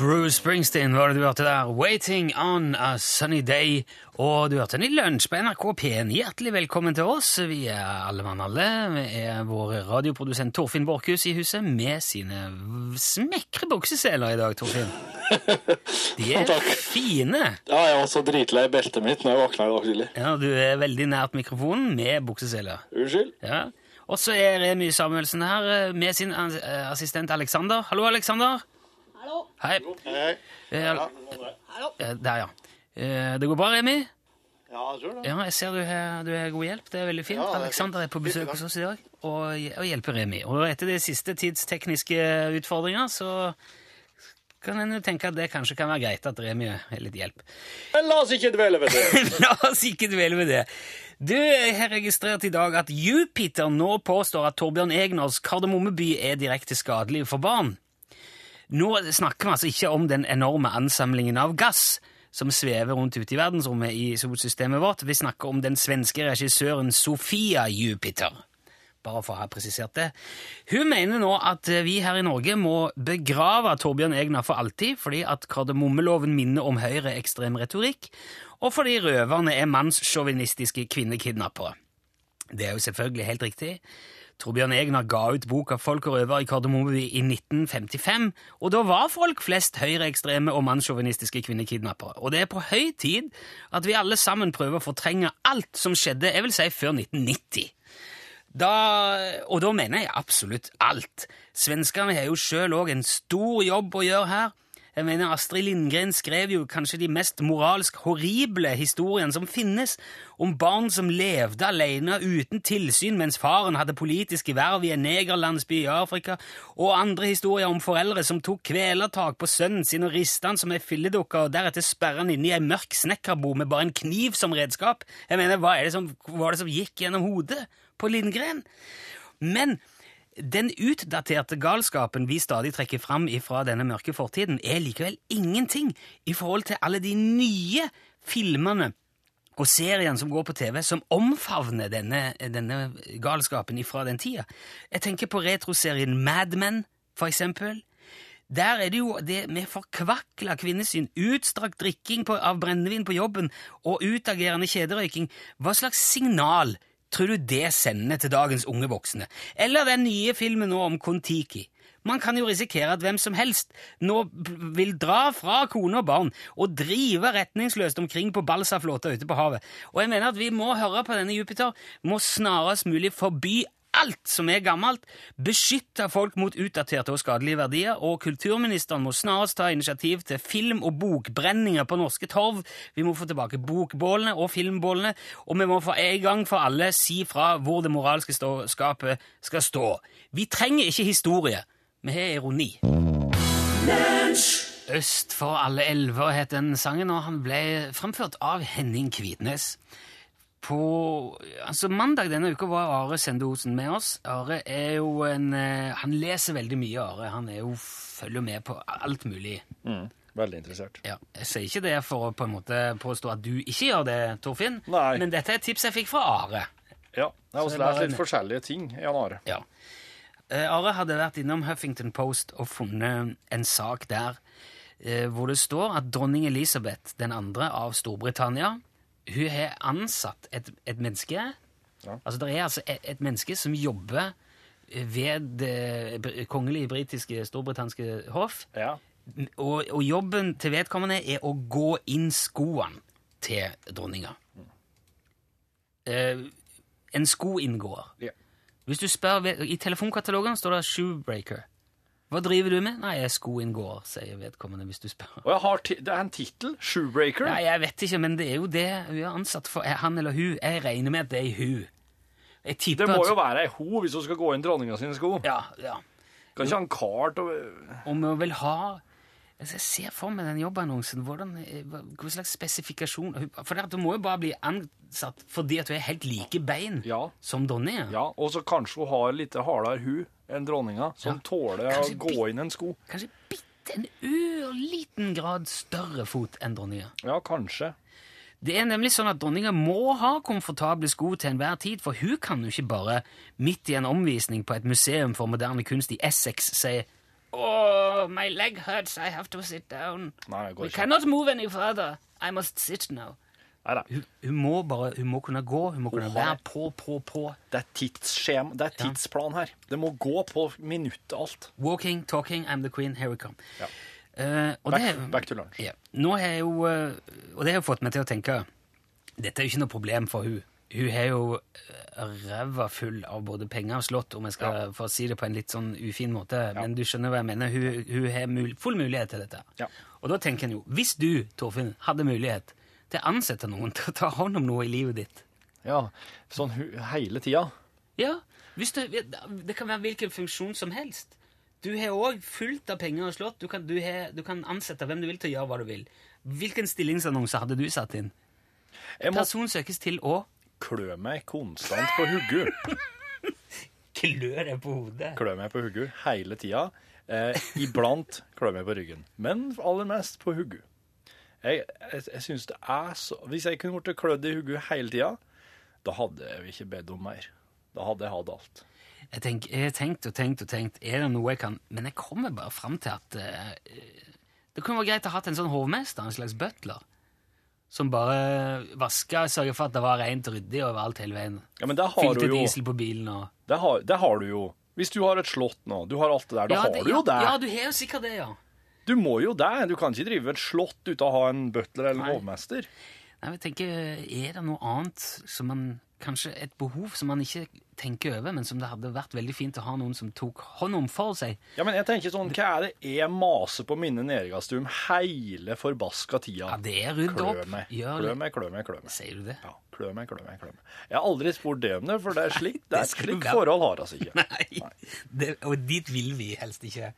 Bruce Springsteen var det du hørte der. 'Waiting on a Sunny Day'. Og du hørte den i lunsj på NRK P1. Hjertelig velkommen til oss. Vi er alle mann alle. Vi er vår radioprodusent Torfinn Borchhus i huset med sine smekre bukseseler i dag, Torfinn. De er fine. Ja, jeg var så dritlei beltet mitt når jeg våkna i dag tidlig. Ja, Du er veldig nært mikrofonen med bukseseler. Unnskyld? Ja. Og så er Remy Samuelsen her eh, med sin eh, assistent Alexander. Hallo, Alexander. Hallo. Hei. Hei. Eh, Ja, det. eh, Der, ja. Eh, Det går bra, Remi? ja, jeg tror det. Ja, jeg ser du har, du har god hjelp. Det er veldig fint. Ja, er Alexander er på besøk hos oss i dag og, og hjelper Remi. Og etter de siste tids tekniske utfordringer så kan en jo tenke at det kanskje kan være greit at Remi har litt hjelp. Men la oss ikke dvele ved det. La oss ikke dvele ved det. Du har registrert i dag at Jupiter nå påstår at Torbjørn Egners Kardemommeby er direkte skadelig for barn. Nå snakker vi altså ikke om den enorme ansamlingen av gass som svever rundt ute i verdensrommet i solsystemet vårt. Vi snakker om den svenske regissøren Sofia Jupiter. Bare for å ha presisert det. Hun mener nå at vi her i Norge må begrave Torbjørn Egner for alltid, fordi at kardemommeloven minner om høyreekstrem retorikk, og fordi røverne er mannssjåvinistiske kvinnekidnappere. Det er jo selvfølgelig helt riktig. Torbjørn Egner ga ut boka Folk og røver i Kardemommeby i 1955, og da var folk flest høyreekstreme og mannssjåvinistiske kvinnekidnappere. Og det er på høy tid at vi alle sammen prøver å fortrenge alt som skjedde, jeg vil si før 1990. Da, og da mener jeg absolutt alt. Svenskene har jo sjøl òg en stor jobb å gjøre her. Jeg mener Astrid Lindgren skrev jo kanskje de mest moralsk horrible historiene som finnes, om barn som levde alene uten tilsyn mens faren hadde politiske verv i en negerlandsby i Afrika, og andre historier om foreldre som tok kvelertak på sønnen sin og rista han som ei filledukke og deretter sperra han inne i ei mørk snekkerbo med bare en kniv som redskap. Jeg mener, hva er det som, hva er det som gikk gjennom hodet på Lindgren? Men den utdaterte galskapen vi stadig trekker fram fra denne mørke fortiden, er likevel ingenting i forhold til alle de nye filmene og seriene som går på TV, som omfavner denne, denne galskapen fra den tida. Jeg tenker på retroserien Mad Men, for eksempel. Der er det jo det med forkvakla kvinnesyn, utstrakt drikking på, av brennevin på jobben og utagerende kjederøyking. Hva slags signal tror du det sender til dagens unge voksne? Eller den nye filmen nå om Kon-Tiki? Man kan jo risikere at hvem som helst nå vil dra fra kone og barn og drive retningsløst omkring på balsaflåta ute på havet. Og jeg mener at vi må høre på denne Jupiter, må snarest mulig forby alt som er gammelt, beskytte folk mot utdaterte og skadelige verdier, og kulturministeren må snarest ta initiativ til film- og bokbrenninger på norske torv. Vi må få tilbake bokbålene og filmbålene, og vi må for en gang for alle si fra hvor det moralske skapet skal stå. Vi trenger ikke historie, vi har ironi. Øst for alle elver het den sangen, og han ble fremført av Henning Kvitnes. På altså mandag denne uka var Are Sendosen med oss. Are er jo en eh, Han leser veldig mye, Are. Han er jo, følger med på alt mulig. Veldig interessert. Ja, Jeg sier ikke det for å på en måte påstå at du ikke gjør det, Torfinn. Nei. Men dette er et tips jeg fikk fra Are. Ja, jeg har også lært litt en- forskjellige ting, Jan Are. Ja. Eh, Are hadde vært innom Huffington Post og funnet en sak der eh, hvor det står at dronning Elisabeth den andre av Storbritannia hun har ansatt et, et menneske Ja. Altså Det er altså et, et menneske som jobber ved det kongelige britiske storbritanniske hoff. Ja. Og, og jobben til vedkommende er å gå inn skoene til dronninga. Eh, en skoinngåer. Ja. Hvis du spør, I telefonkatalogen står det 'shoebreaker'. Hva driver du med? Nei, jeg er skoinngåer, sier vedkommende hvis du spør. Og jeg har det er en tittel, Shoebreaker. Nei, jeg vet ikke, men det er jo det hun er ansatt for. Er Han eller hun. Jeg regner med at det er hun. Det må jo være ei ho hvis hun skal gå inn dronninga sine sko. Ja, ja. Kan ikke ha en kar til å Om hun vil ha altså, Jeg ser for meg den jobbannonsen. Hvordan, hva hva slags spesifikasjon For det at Hun må jo bare bli ansatt fordi at hun er helt like bein Ja. som dronninga. Ja, og så kanskje hun har litt hardere hu enn dronninga, som Ja. tåler Kanskje å gå inn en sko. Kanskje bitte en ørliten grad større fot enn dronninga. Ja, kanskje. Det er nemlig sånn at dronninga må ha komfortable sko til enhver tid, for hun kan jo ikke bare midt i en omvisning på et museum for moderne kunst i Essex si Oh, my leg hurts, I have to sit down. Nei, det går We cannot move any further. I must sit now. Nei, nei. Hun, hun må bare hun må kunne gå, hun må kunne være på, på, på. Det er tidsskjema, det er tidsplan her. Det må gå på minuttet alt. Walking, talking, I'm the queen, here we come. Ja. Uh, og Back, det, back to lunch. Ja. Nå har jeg jo, eh, og det har jo fått meg til å tenke Dette er jo ikke noe problem for hun. Hun har jo eh, ræva full av både penger og slott, om jeg skal få si det på en litt sånn ufin måte. Men du skjønner hva jeg mener. Hun, hun har mul full mulighet til dette. Ja. Og da tenker en jo, hvis du, Torfinn, hadde mulighet til å ansette noen til å ta hånd om noe i livet ditt Ja, sånn hele tida. Ja, du, det kan være hvilken funksjon som helst. Du har òg fullt av penger og slått. Du kan, du, har, du kan ansette hvem du vil til å gjøre hva du vil. Hvilken stillingsannonse hadde du satt inn? Må Person søkes til å klø meg konstant på hugget. klø deg på hodet. Klø meg på hugget hele tida. Eh, iblant klør meg på ryggen, men aller mest på hugget. Jeg, jeg, jeg synes det er så Hvis jeg kunne blitt klødd i hodet hele tida, da hadde jeg ikke bedt om mer. Da hadde jeg hatt alt. Jeg, tenk, jeg har tenkt og tenkt og tenkt, er det noe jeg kan Men jeg kommer bare fram til at uh, det kunne vært greit å ha en sånn hovmester, en slags butler, som bare vaska sørga for at det var rent og ryddig overalt hele veien. Ja, men det har du jo. diesel på bilen og Det har, det har du jo. Hvis du har et slott nå, du har alt det der, da har det- du jo det. Ja, du har jo sikkert det, ja. Du må jo det. Du kan ikke drive et slott uten å ha en butler eller Nei. hovmester. Nei, jeg tenker, Er det noe annet som man Kanskje et behov som man ikke tenker over, men som det hadde vært veldig fint å ha noen som tok hånd om for seg? Ja, men jeg tenker sånn, Hva er det jeg maser på mine nedgastum hele forbaska tida? Ja, det er rydd Klø opp. meg, Gjør klø meg, klø meg. klø meg. Sier du det? Ja, klø meg, klø meg, klø meg. Jeg har aldri spurt det om det, for det er slik, det er slik forhold har altså ikke. Nei. Det, og dit vil vi helst ikke.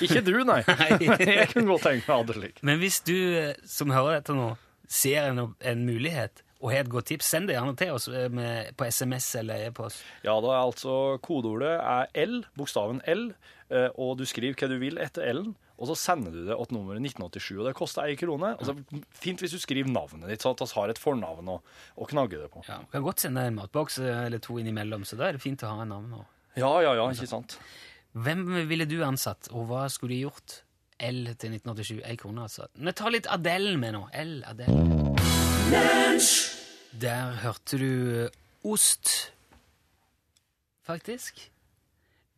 Ikke du, nei. Jeg kunne godt tenke meg det slik. Men hvis du eh, som hører dette nå, ser en, en mulighet og har et godt tips, send det gjerne til oss eh, med, på SMS eller e-post. Ja, da er altså kodeordet er L, bokstaven L, eh, og du skriver hva du vil etter L-en, og så sender du det til nummeret 1987, og det koster ei krone. Og så Fint hvis du skriver navnet ditt, sånn at vi har et fornavn å, å knagge det på. Ja, du kan godt sende en matboks eller to innimellom, så da er det fint å ha en navn. Og. Ja, ja, ja, ikke sant? Hvem ville du ansatt, og hva skulle du gjort? L til 1987, ei krone altså. Vi ta litt Adele med nå. L, Adele. Der hørte du eh, ost, faktisk.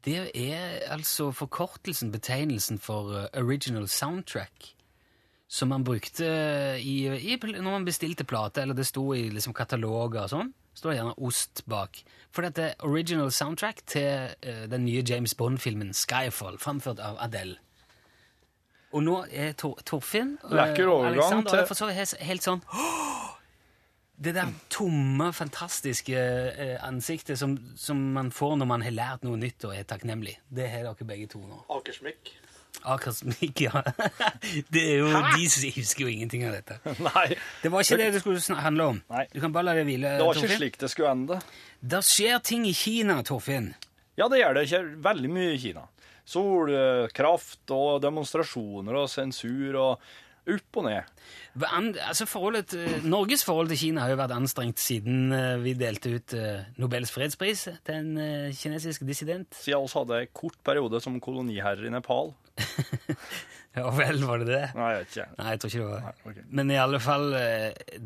Det er altså forkortelsen, betegnelsen for eh, original soundtrack, som man brukte i, i, når man bestilte plate, eller det sto i liksom, kataloger og sånn. Står det gjerne ost bak. For dette er original soundtrack til uh, den nye James Bond-filmen Skyfall, framført av Adele. Og nå er Tor Torfinn og Lekker overgang Alexander til- for så vidt helt- helt sånn Det der tomme, fantastiske eh, ansiktet som, som man får når man har lært noe nytt og er takknemlig. Det har dere begge to nå. Akersmykk. Akersmik, ja. Det er jo, De husker jo ingenting av dette. Nei, Det var ikke det det skulle handle om. Nei. Du kan bare la det hvile. det var ikke Torfinn. slik det skulle ende. Det skjer ting i Kina, Torfinn. Ja, det gjør det ikke veldig mye i Kina. Solkraft og demonstrasjoner og sensur og opp og ned. Altså forholdet Norges forhold til Kina har jo vært anstrengt siden eh, vi delte ut eh, Nobels fredspris til en eh, kinesisk dissident. Siden vi hadde en kort periode som koloniherrer i Nepal. Ja vel, var det det? Nei, jeg vet ikke. Nei, jeg tror ikke det var Nei, okay. Men i alle fall,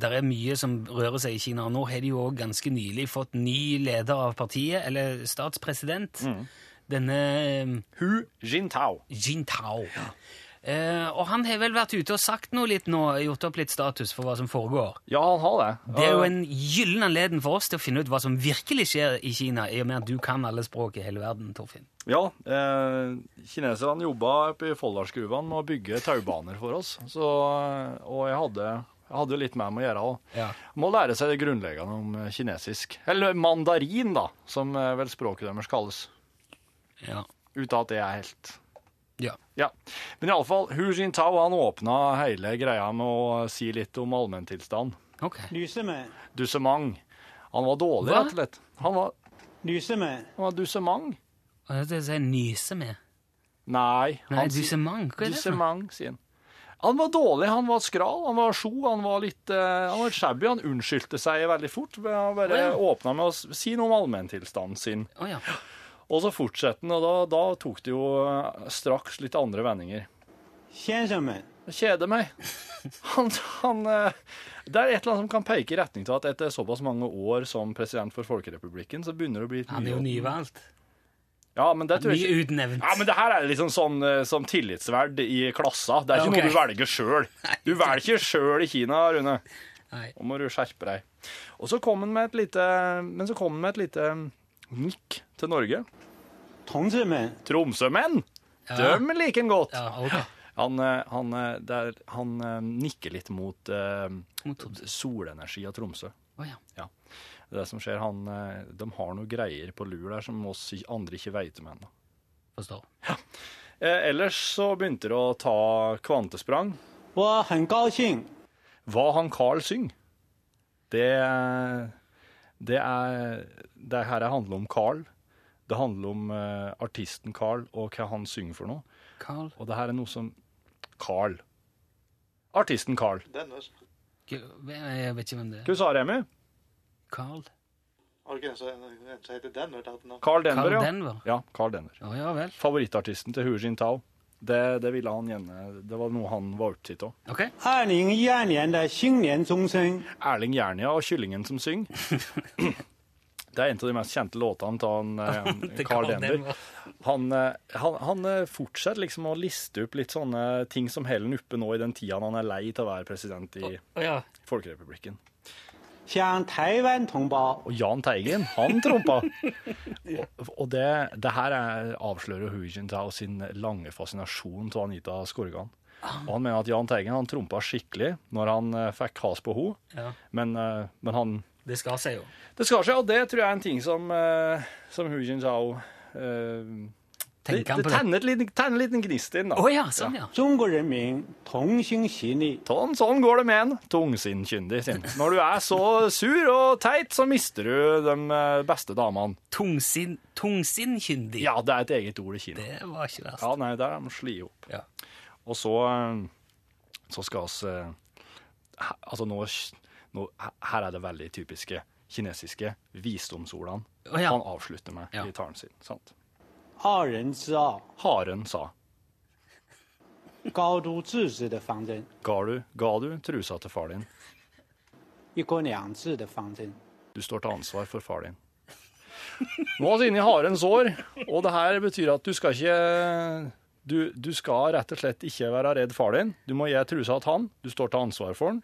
det er mye som rører seg i Kina. Nå har de jo òg ganske nylig fått ny leder av partiet, eller statspresident. Mm. Denne eh, Hu Jintao. Jintao. Eh, og han har vel vært ute og sagt noe litt nå, gjort opp litt status for hva som foregår. Ja, han har det. Det er jo en gyllen anledning for oss til å finne ut hva som virkelig skjer i Kina, i og med at du kan alle språk i hele verden, Torfinn. Ja, eh, kineserne jobba i Folldalsgruvene med å bygge taubaner for oss. Så, og jeg hadde, jeg hadde litt med meg å gjøre òg. Ja. Må lære seg det grunnleggende om kinesisk. Eller mandarin, da, som eh, vel språket deres kalles. Ja. Uten at det er helt ja. Ja. Men iallfall, Hu Jintao han åpna hele greia med å si litt om allmenntilstand. Okay. Lysemann. Dussement. Han var dårlig, rett og slett. Han var, Lysemann. han var dussement. er det si nyse med. Nei. Nei, han dusement, hva er det? Dussement, sier han. Han var dårlig, han var skral, han var sjo, han var litt eh, han var shabby. Han unnskyldte seg veldig fort. Han bare oh, ja. åpna med å si noe om allmenntilstanden sin. Oh, ja. Og så fortsetter han, og da, da, tok det jo eh, straks litt andre vendinger. Kjeder meg. Han, han, eh, det er et eller annet som kan peke i retning til at etter såpass mange år som president for Folkerepublikken, så begynner det å bli Han er jo nyvalgt. Ja, men det tror jeg ikke... utnevnt. Ja, men det her er liksom sånn, sånn eh, som tillitsverd i klassa. Det er ikke okay. noe du velger sjøl. Du velger sjøl i Kina, Rune. Nå må du skjerpe deg. Og så kom han med et lite Men så kom han med et lite nikk til Norge. Tromsømenn. Tromsømenn? Ja. De liker han godt. Ja, okay. Han, eh, han, eh, der, han, eh, nikker litt mot, uh, mot solenergi av Tromsø. Oh, ja. Ja. Det som skjer, han, De har noen greier på lur der som oss andre ikke veit om ennå. Forstår. Ja. Eh, ellers så begynte det å ta kvantesprang. Hva han Carl syng? Hva han Carl syng? Det, det er Det her handler om Carl. Det handler om eh, artisten Carl og hva han synger for noe. Carl Og det her er noe som Carl. Artisten Carl. Gu- Jeg vet ikke hvem det er. Hva sa Remi? Carl? Har du ikke en som en som heter Denver? tatt nå? Carl Denver, Carl ja. Denver? Ja, Carl Denver. Å ja vel. Favorittartisten til Hu Jintao. Det, det ville han gjerne Det var noe han var opptatt av. Ok. 二零一二年的新年钟声， Erling Jernia og Kyllingen som synger. Det er en av de mest kjente låtene av eh, Carl Dender. Eh, han, han, han, fortsetter liksom å liste opp litt sånne ting som holder han oppe nå i den tida han er lei til å være president i oh, ja. Folkerepublikken. Og Jahn Teigen, han trompa! og, og det, det, her er, avslører Hu Jintao sin lange fascinasjon til Anita Skorgan. Og han mener at Jahn Teigen han trompa skikkelig når han fikk has på henne, ja. men, men han det skal seg jo. Det skal seg, og det tror jeg er en ting som, uh, som Hu Jintao uh, det, det tenner en liten gnist inn, da. Oh, ja, sånn, ja. Sånn, sånn går det med en tungsinnkyndig. Når du er så sur og teit, så mister du de eh, beste damene. Tungsin, tungsinnkyndig? Ja, det er et eget ord i Kina. Det var ikke verst. Ja, nei, der er de sli opp. Ja. Og så, så skal vi Altså, nå nå, Her er det veldig typiske kinesiske visdomsordene oh, ja. han avslutter med ja. i talen sin. sant? Haren sa. Haren sa. Ga du trusa til far din? Du står til ansvar for far din. Nå er vi inne i harens år, og det her betyr at du skal ikke du, du, skal rett og slett ikke være redd far din. Du må gi trusa til han. Du står til ansvar for han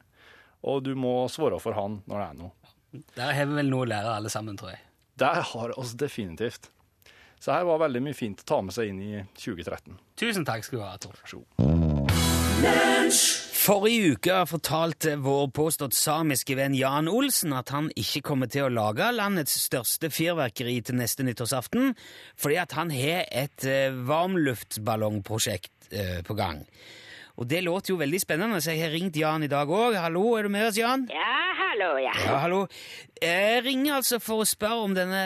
og du må svare for han når det er noe. Der har vi vel noe å lære alle sammen, tror jeg. Der har oss definitivt. Så her var veldig mye fint å ta med seg inn i 2013. Tusen takk skal du ha, Tor. Vær så god. Forrige uke fortalte vår påstått samiske venn Jan Olsen at han ikke kommer til å lage landets største fyrverkeri til neste nyttårsaften, fordi at han har et eh, varmluftballongprosjekt eh, på gang. Og det låter jo veldig spennende, så jeg har ringt Jan i dag òg. Hallo, er du med oss, Jan? Ja, hallo, ja. Ja, hallo. Jeg ringer altså for å spørre om denne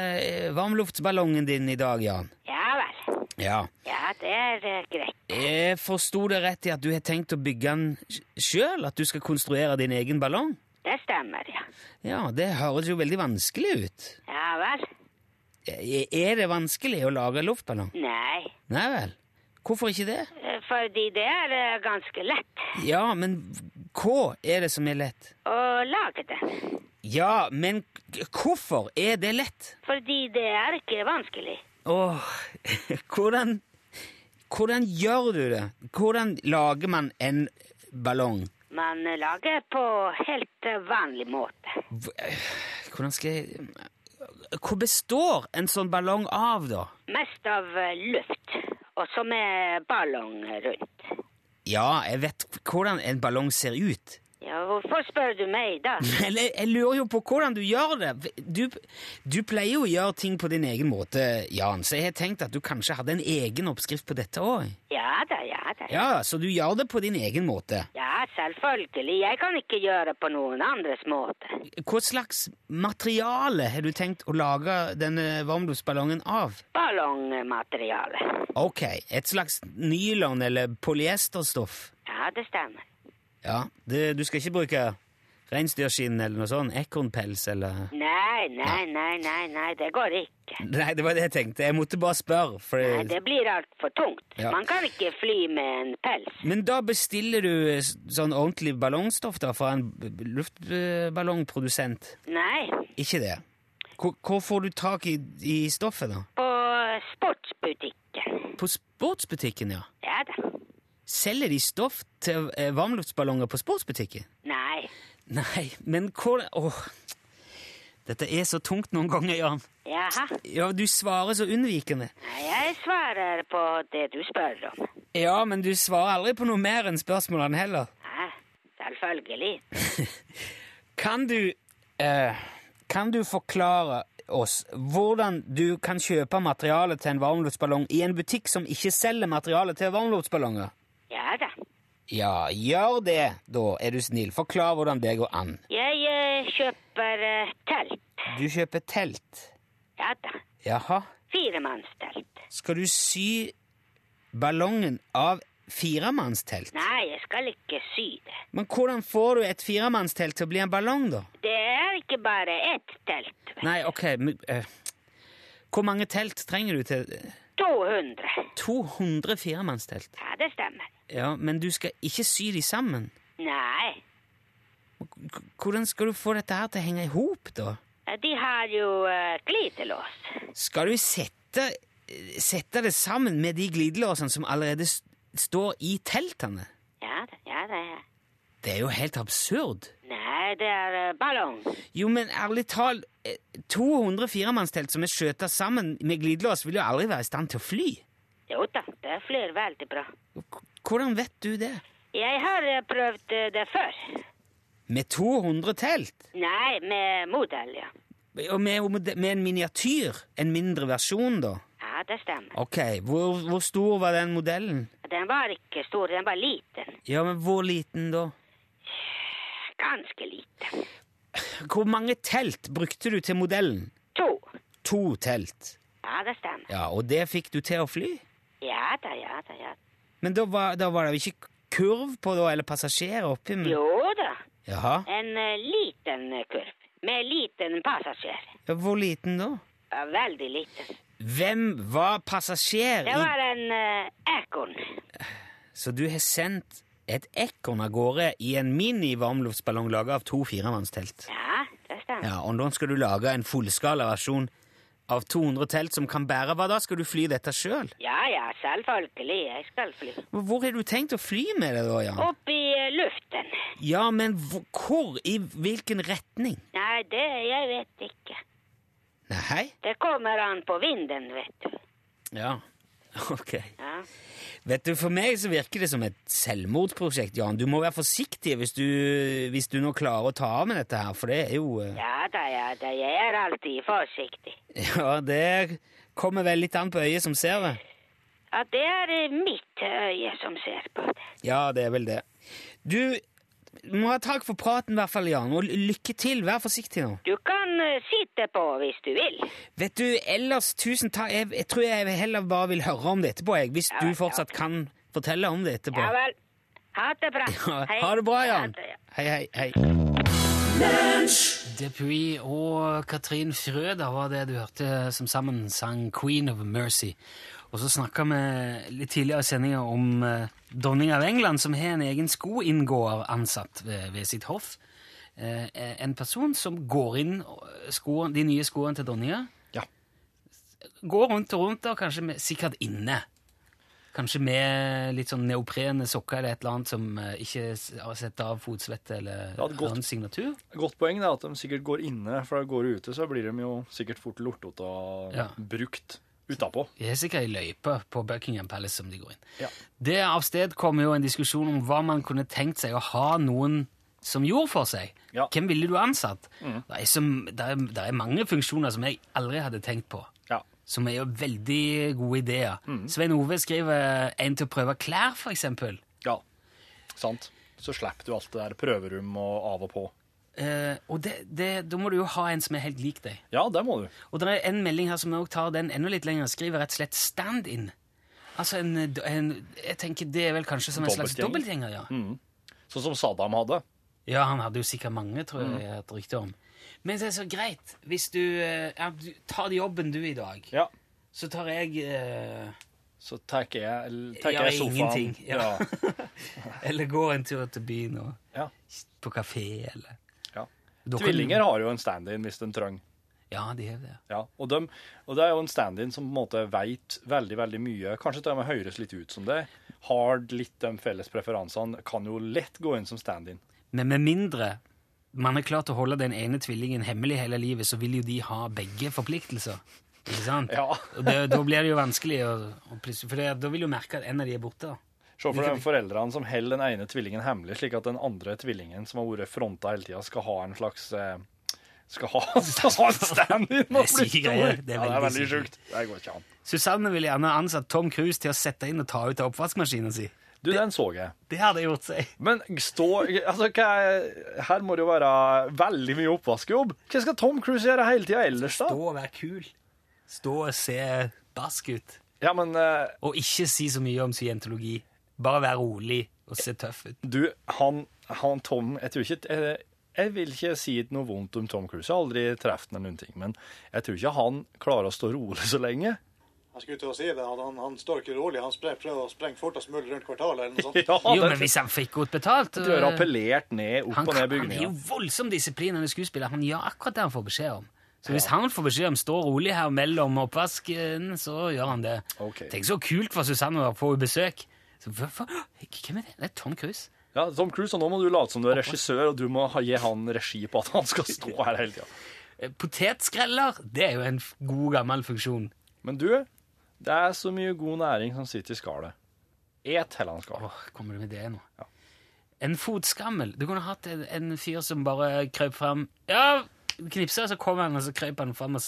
varmluftballongen din i dag, Jan. Ja vel. Ja. Ja, det er eh, greit. Jeg forsto det rett i at du har tenkt å bygge den sjøl? At du skal konstruere din egen ballong? Det stemmer, ja. Ja, det høres jo veldig vanskelig ut. Ja vel. Er det vanskelig å lage luftballong? Nei, Nei vel. Hvorfor ikke det? eh, fordi det er eh, ganske lett Ja, men hva er det som er lett? å lage det. Ja, men hvorfor er det lett? Fordi det er ikke vanskelig. Åh, hvordan Hvordan gjør du det? Hvordan lager man en ballong? Man eh, lager på helt vanlig måte. Hvordan skal jeg Hvor består en sånn ballong av, da? Mest av luft, og så med ballong rundt. Ja, jeg vet hvordan en ballong ser ut. Ja, hvorfor spør du meg da? Eller jeg lurer jo på hvordan du gjør det. Du, du pleier jo å gjøre ting på din egen måte, Jan, så jeg har tenkt at du kanskje hadde en egen oppskrift på dette òg. Ja da, ja da. Ja, så du gjør det på din egen måte. Ja, selvfølgelig. Jeg kan ikke gjøre det på noen andres måte. Hva slags materiale har du tenkt å lage denne varmluftsballongen av? Ballongmateriale. Ok, et slags nylon eller polyesterstoff. Ja, Ja, det stemmer. Ja, det, Du skal ikke bruke reinsdyrskinn eller noe sånt? Ekornpels eller Nei, nei, nei, nei, nei, det går ikke. Nei, det var det jeg tenkte. Jeg måtte bare spørre. For Nei, det blir altfor tungt. Ja. Man kan ikke fly med en pels. Men da bestiller du sånn ordentlig ballongstoff da fra en luftballongprodusent? Nei, Ikke det? Hvor, hvor får du tak i, i stoffet, da? på sportsbutikken. På sportsbutikken, ja. Ja da. Selger de stoff til eh, varmluftsballonger på sportsbutikken? Nei. Nei, men hvor Åh, dette er så tungt noen ganger, Jan. Jaha. Ja, du svarer så unnvikende. Jeg svarer på det du spør om. Ja, men du svarer aldri på noe mer enn spørsmålene heller. Nei, selvfølgelig. Kan du eh, Kan du forklare oss hvordan du kan kjøpe materiale til en varmluftsballong i en butikk som ikke selger materiale til varmluftsballonger? Ja da. Ja, gjør det, da, er du snill. Forklar hvordan det går an. Jeg eh, kjøper eh, telt. Du kjøper telt. Ja da. Jaha. Firemannstelt. Skal du sy ballongen av firemannstelt? Nei, jeg skal ikke sy det. Men hvordan får du et firemannstelt til å bli en ballong, da? Det er ikke bare ett telt. Nei, ok, men eh, Hvor mange telt trenger du til 200. 200 firemannstelt? Ja, det stemmer. Ja, men du skal ikke sy de sammen. Nei. H Hvordan skal du få dette her til å henge i hop, da? De har jo uh, glidelås. Skal du sette, sette det sammen med de glidelåsene som allerede st står i teltene? Ja ja det ja. Det er jo helt absurd. Nei, det er eh, ballong. Jo, men ærlig talt, eh, 200 firemannstelt som er skjøta sammen med glidelås, vil jo aldri være i stand til å fly. Jo da, det flyr veldig bra. Hvordan vet du det? Jeg har eh, prøvd eh, det før. Med 200 telt? Nei, med modell, ja. Og med, med en miniatyr? En mindre versjon, da? Ja, det stemmer. Ok, hvor, hvor stor var den modellen? Den var ikke stor, den var liten. Ja, men hvor liten da? Ganske lite. Hvor mange telt brukte du til modellen? To. To telt. Ja, det stemmer. Ja, og det fikk du til å fly? Ja da, ja da, ja. Men da var, da var det ikke kurv på da, eller passasjerer oppi? Men... Jo da, Jaha. en uh, liten eh, kurv. Med liten passasjer. Ja, hvor liten da? Ja, veldig liten. Hvem var passasjer i Det var en uh, ekorn. Så du har sendt et ekorn av gårde i en mini-varmluftsballong laga av to firemannstelt? Ja, det stemmer. Ja, og nå skal du lage en fullskala versjon av 200 telt som kan bære hva da? Skal du fly dette sjøl? Ja, ja, selvfølgelig. Jeg skal fly. Hvor har du tenkt å fly med det, da, Jan? Opp i eh, luften. Ja, men hvor? hvor? I hvilken retning? Nei, det jeg vet ikke. Nei? Det kommer an på vinden, vet du. Ja. Ok. Ja. Vet du, For meg så virker det som et selvmordsprosjekt, Jan. Du må være forsiktig hvis du, hvis du nå klarer å ta av med dette her, for det er jo eh, ja da, ja da. Jeg er alltid forsiktig. Ja, det kommer vel litt an på øyet som ser det. Ja, det er mitt øye som ser på det. Ja, det er vel det. Du må ha takk for praten, i hvert fall, Jan, og lykke til. Vær forsiktig nå. Du kan eh, sitte på hvis du vil. Vet du, ellers tusen takk. Jeg, jeg tror jeg heller bare vil høre om det etterpå, jeg, hvis Ja, du ja. fortsatt kan fortelle om det etterpå. Ja vel. Ha det bra. Ja, Hei. ha det bra, Jan. Det. Hei, hei, hei. Depuy og Katrin Frøder var det du hørte som sammen sang Queen of Mercy. Og så snakka vi litt tidligere i sendinga om eh, dronning av England, som har en egen skoinngåer ansatt ved, ved sitt hoff. Eh, en person som går inn skoen, de nye skoene til dronninga. Ja. Går rundt og rundt, og kanskje med, sikkert inne. Kanskje med litt sånn neoprene sokker eller et eller annet som eh, ikke har sett av fotsvette eller Ja, annen signatur. Godt poeng er at de sikkert går inne, for da går de ute, så blir de jo sikkert fort lortete og Ja. brukt utapå. De er sikkert ei løype på Buckingham Palace som de går inn. Ja. Det avsted kom jo en diskusjon om hva man kunne tenkt seg å ha noen som gjorde for seg. Ja. Hvem ville du ansatt? Det, er som, det, er, det er mange funksjoner som jeg aldri hadde tenkt på, Ja. som er jo veldig gode ideer. Svein Ove skriver en til å prøve klær, for eksempel. ja. Sant. Så slipper du alt det der prøverom og av og på. Eh, og det, det, da må du jo ha en som er helt lik deg. Ja, det må du. Og det er en melding her som også tar den enda litt lenger, skriver rett og slett stand-in. Altså en, en Jeg tenker det er vel kanskje som en slags Dobbeltgjenger. ja. Mm. Sånn som Saddam hadde. Ja, han hadde jo sikkert mange, tror Mm. jeg har rykte om. Men det er så greit. Hvis du, eh, ja, du tar jobben du i dag, Ja. så tar jeg eh, Så tar jeg, tar Ja, jeg sofaen. ingenting, ja. Ja. Eller går en tur til byen og Ja. på kafé, eller Tvillinger har jo en stand-in hvis de trenger. Ja, de har det. Ja, og, de, og det er jo en stand-in som på en måte veit veldig veldig mye. Kanskje til og med høres litt ut som det. Har litt de felles preferansene. Kan jo lett gå inn som stand-in. Men med mindre man er klart å holde den ene tvillingen hemmelig hele livet, så vil jo de ha begge forpliktelser. Ikke sant? Ja. Og det, da blir det jo vanskelig å, å For det, da vil du merke at en av de er borte. da. Se for deg de foreldrene som holder den ene tvillingen hemmelig, slik at den andre tvillingen som har vært fronta hele tida, skal ha en slags eh, skal ha, skal ha en stand-in er greier. Det er ja, det er veldig sjukt. Det går ikke an. Susanne ville gjerne ansatt Tom Cruise til å sette inn og ta ut av oppvaskmaskinen sin. Du, den så jeg. Det hadde gjort seg. Men stå altså, er, Her må det jo være veldig mye oppvaskjobb. Hva skal Tom Cruise gjøre hele tida ellers, da? Stå og være kul. Stå og se barsk ut. Ja, men Uh, Og ikke si så mye om scientologi. Bare være rolig og se tøff ut. du, han, han Tom Jeg tror ikke jeg, jeg vil ikke si noe vondt om Tom Cruise. Jeg har aldri truffet ham noen ting. Men jeg tror ikke han klarer å stå rolig så lenge. Jeg skulle til å si det. Han, han, han står ikke rolig. Han prøver å sprenge fortest mulig rundt kvartalet eller noe sånt. Ja, Jo, men hvis han fikk godt betalt Du har øh, appellert ned, opp han, og ned bygninga. han er jo voldsom disiplin, han er skuespiller. Han gjør akkurat det han får beskjed om. Så hvis han får beskjed om å stå rolig her mellom oppvasken, så gjør han det. Okay. Tenk så kult for Susanne å få besøk. Så, hva, hva, hvem er det? Det er Tom Cruise. Ja, Tom Cruise, og nå må du late som du er regissør, og du må gi han regi på at han skal stå her hele tida. Eh, Potetskreller, det er jo en god, gammel funksjon. Men du, det er så mye god næring som sitter i skallet. Et heller han skal. Åh, kommer du med det nå? En fotskammel. Du kunne hatt en, en fyr som bare krøp fram Ja, knipsa, så kom han, og så krøp han fram og,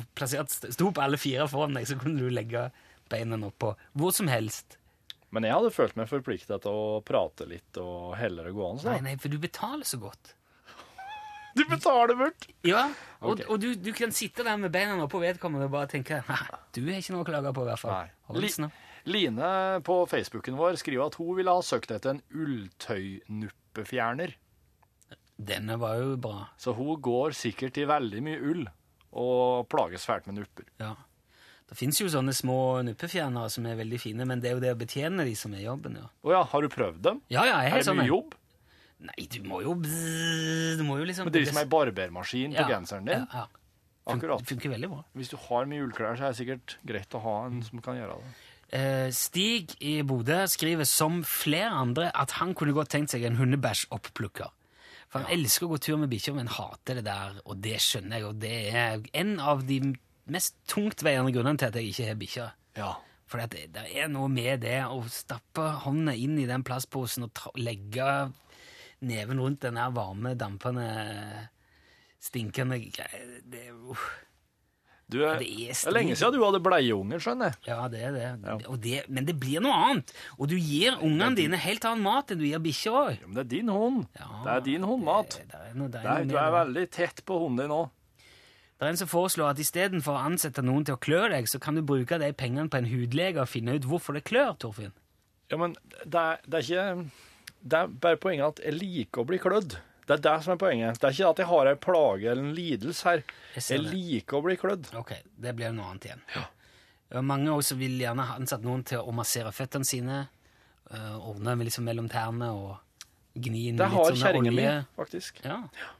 og plassert, sto på alle fire foran deg, så kunne du legge beina oppå. Hvor som helst. Men jeg hadde følt meg forplikta til å prate litt og heller det gående. Nei, nei, for du betaler så godt. Du betaler bort! Ja, og, okay. og du, du kan sitte der med beina på vedkommende og bare tenke Nei, du er ikke noe å klage på, i hvert fall. Li- Line på Facebooken vår skriver at hun ville ha søkt etter en ulltøynuppefjerner. Denne var jo bra. Så hun går sikkert i veldig mye ull og plages fælt med nupper. Ja. Det fins jo sånne små nuppefjernere som er veldig fine, men det er jo det å betjene de som er jobben. ja. Å ja, har du prøvd dem? Ja, ja, jeg Er har det sånne. mye jobb? Nei, du må jo bzzz, Du må jo liksom Men det er som ei barbermaskin på genseren din. Ja, ja. Fun- Akkurat. Funker veldig bra. Hvis du har mye ullklær, så er det sikkert greit å ha en som kan gjøre det. Eh, Stig i Bodø skriver som flere andre at han kunne godt tenkt seg en hundebæsj-opplukker. For han elsker å gå tur med bikkjer, men hater det der, og det skjønner jeg. Og det er en av de mest tungtveiende grunnene til at jeg ikke har bikkjer. Ja. For det, det er noe med det å stappe hånda inn i den plastposen og ta, legge neven rundt den der varme, dampende, stinkende. Det er jo Du, det det er er lenge siden du hadde bleieunger, skjønner jeg. Ja, det er det. Og det. Men det blir noe annet. Og du gir ungene dine helt annen mat enn du gir bikkjer òg. Ja, Men det er din hund. det er din hundmat. Er er er, du er veldig tett på hunden din nå. Det er en som foreslår at istedenfor å ansette noen til å klø deg, så kan du bruke de pengene på en hudlege og finne ut hvorfor det klør, Torfinn. Ja, men det er, det er ikke Det er bare poenget at jeg liker å bli klødd. Det er det som er poenget. Det er ikke at jeg har ei plage eller en lidelse her. Jeg Jeg liker å bli klødd. Ok, det blir noe annet igjen. Er mange også vil gjerne ha ansatt noen til å massere føttene sine, øh, ordne liksom mellom tærne og gni inn Det har kjerringa mi, faktisk. Ja. Ja.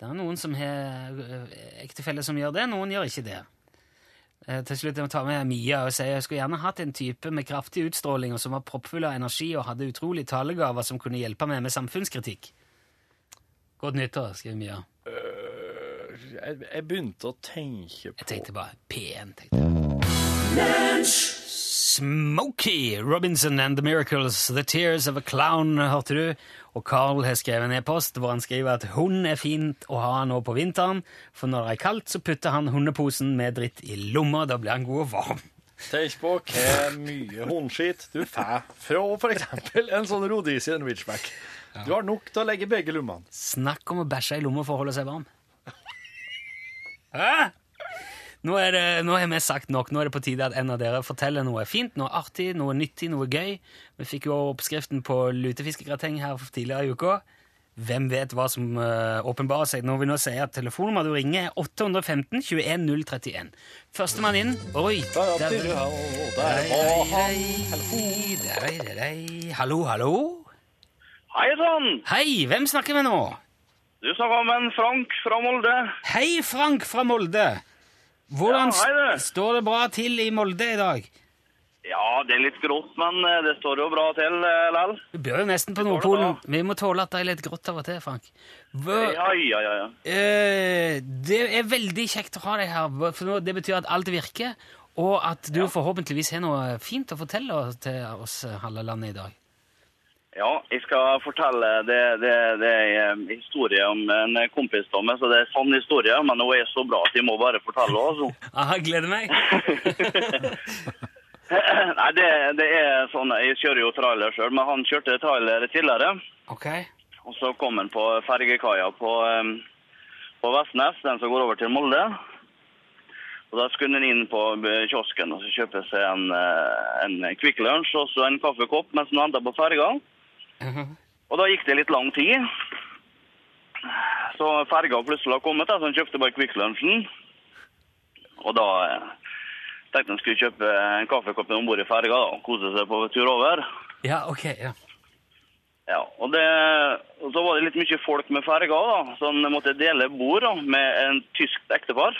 Det er noen som har ektefelle ektefeller som gjør det, noen gjør ikke det. Eh, Til slutt jeg må ta med Mia og si jeg skulle gjerne hatt en type med kraftig utstråling og som var proppfull av energi og hadde utrolig talegaver som kunne hjelpe meg med samfunnskritikk. Godt nyttår, skriver Mia. Jeg, jeg begynte å tenke på Jeg tenkte bare P1. tenkte jeg. Smokey Robinson and the Miracles, The Tears of a Clown, hørte du. Og Carl har skrevet en e-post hvor han skriver at hund er fint å ha nå på vinteren, for når det er kaldt, så putter han hundeposen med dritt i lomma. Da blir han god og varm. Tenk på hvor mye hundskitt du får fra f.eks. en sånn Rhodesian Ridgeback. Du har nok til å legge begge lommene. Snakk om å bæsje i lomma for å holde seg varm. Hæ? Nå, er det, nå har vi sagt nok. Nå er det på tide at en av dere forteller noe fint, noe artig, noe nyttig, noe gøy. Vi fikk jo oppskriften på lutefiskegrateng her tidligere i uka. Hvem vet hva som uh, åpenbarer seg når vi nå sier at telefonnummeret du ringer, er 815 21 031. Førstemann inn. Oi! Hallo, hallo. Hei sann! Hei, hvem snakker vi nå? Du snakker med en Frank fra Molde. Hei, Frank fra Molde. Hvordan Ja, hei, står det bra til i Molde i dag? Ja, det er litt grått, men eh, det står jo bra til likevel. lell. Du bør jo nesten på Nordpolen. Vi må tåle at det er litt grått av og til, Frank. Hva, Ja, ja, ja, ja. eh, det er veldig kjekt å ha deg her, for det betyr at alt virker, og at du forhåpentligvis har noe fint å fortelle til oss eh, halve landet i dag. Ja, jeg skal fortelle det, det, det er en historie om en kompis av meg, så det er sann historie, men hun er så bra at jeg må bare fortelle henne. altså. Aha, gleder meg. Nei, det, det er sånn, jeg kjører jo trailer selv, men han kjørte trailer tidligere, Ok. og så kom han på fergekaia på, eh, på Vestnes, den som går over til Molde. Og da skulle han inn på eh, kiosken og så kjøpe seg en, eh, en Kvikk Lunsj og så en kaffekopp mens han venta på ferga. Mhm. Og da gikk det litt lang tid. Så ferga plutselig har kommet, da, så han kjøpte bare Quick Lunchen. Og da eh, tenkte han skulle kjøpe en kaffekopp om bord i ferga da, og kose seg på tur over. Ja, ok, ja. Ja, og, det, og så var det litt mye folk med ferga, da, så han måtte dele bord da, med en tysk ektepar.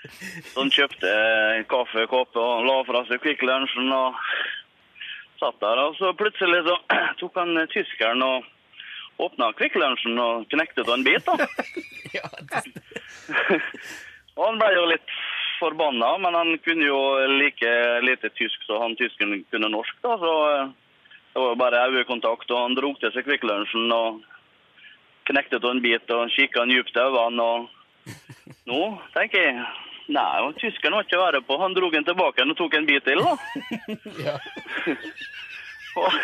Så han kjøpte en kaffekopp og la fra seg Kvikk Lunsjen og satt der. Og så plutselig så tok han eh, tyskeren og åpna Lunchen og knekte av en bit. da. og han ble jo litt forbanna, men han kunne jo like lite tysk så han tysken kunne norsk, da. Så eh, det var jo bare øyekontakt, og han dro til seg Lunchen og knekte av en bit og kikka djupt i øynene. Og nå tenker jeg Nei, og tyskeren var ikke verre på. Han dro den tilbake og tok en bit til, da. og,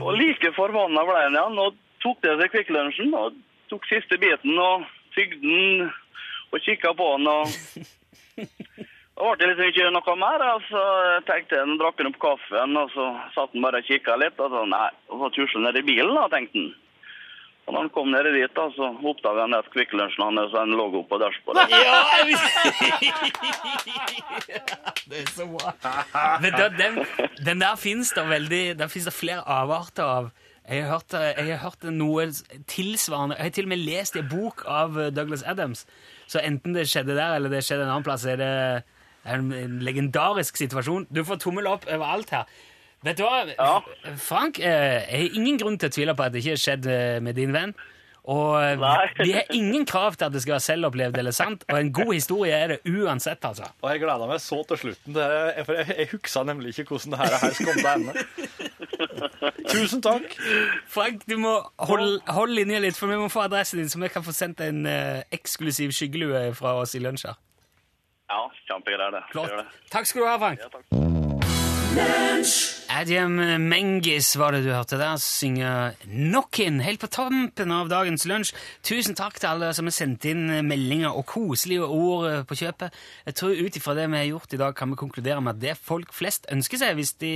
og like forbanna ble han igjen og tok til seg og tok siste biten og tygde den og kikka på den. og da ble det liksom ikke noe mer. og Så tenkte jeg, han drakk han opp kaffen, og så satt han bare og kikka litt. Og så nei, og så tusla ned i bilen, da, tenkte han. Og når han kom ned dit, da, så oppdaga han at Kvikk Lunsjen hans en logo på dashbordet. Ja, jeg Det er så bra. Men da, den, den der fins det veldig Der fins det flere avarter av. Jeg har, hørt, jeg har hørt noe tilsvarende Jeg har til og med lest en bok av Douglas Adams. Så enten det skjedde der, eller det skjedde en annen plass, er det en, en legendarisk situasjon. Du får tommel opp overalt her. Vet du hva, Ja. Frank, eh, jeg har ingen grunn til å tvile på at det ikke har skjedd eh, med din venn. Og eh, Nei. vi har ingen krav til at det skal være selvopplevd eller sant, og en god historie er det uansett, altså. Og jeg gleda meg så til slutten, for jeg, jeg huksa nemlig ikke hvordan det her, skal komme til ende. Tusen takk. Frank, du må holde, hold linja litt, for vi må få adressen din, så vi kan få sendt en eksklusiv skyggelue fra oss i lunsj her. Ja, kjempegreier det. Flott. det. Takk skal du ha, Frank. Ja, takk. Adjem Mengis var det du hørte der synge Knockin' helt på tampen av dagens lunsj. Tusen takk til alle som har sendt inn meldinger og koselige ord på kjøpet. Jeg tror ut ifra det vi har gjort i dag, kan vi konkludere med at det folk flest ønsker seg, hvis de,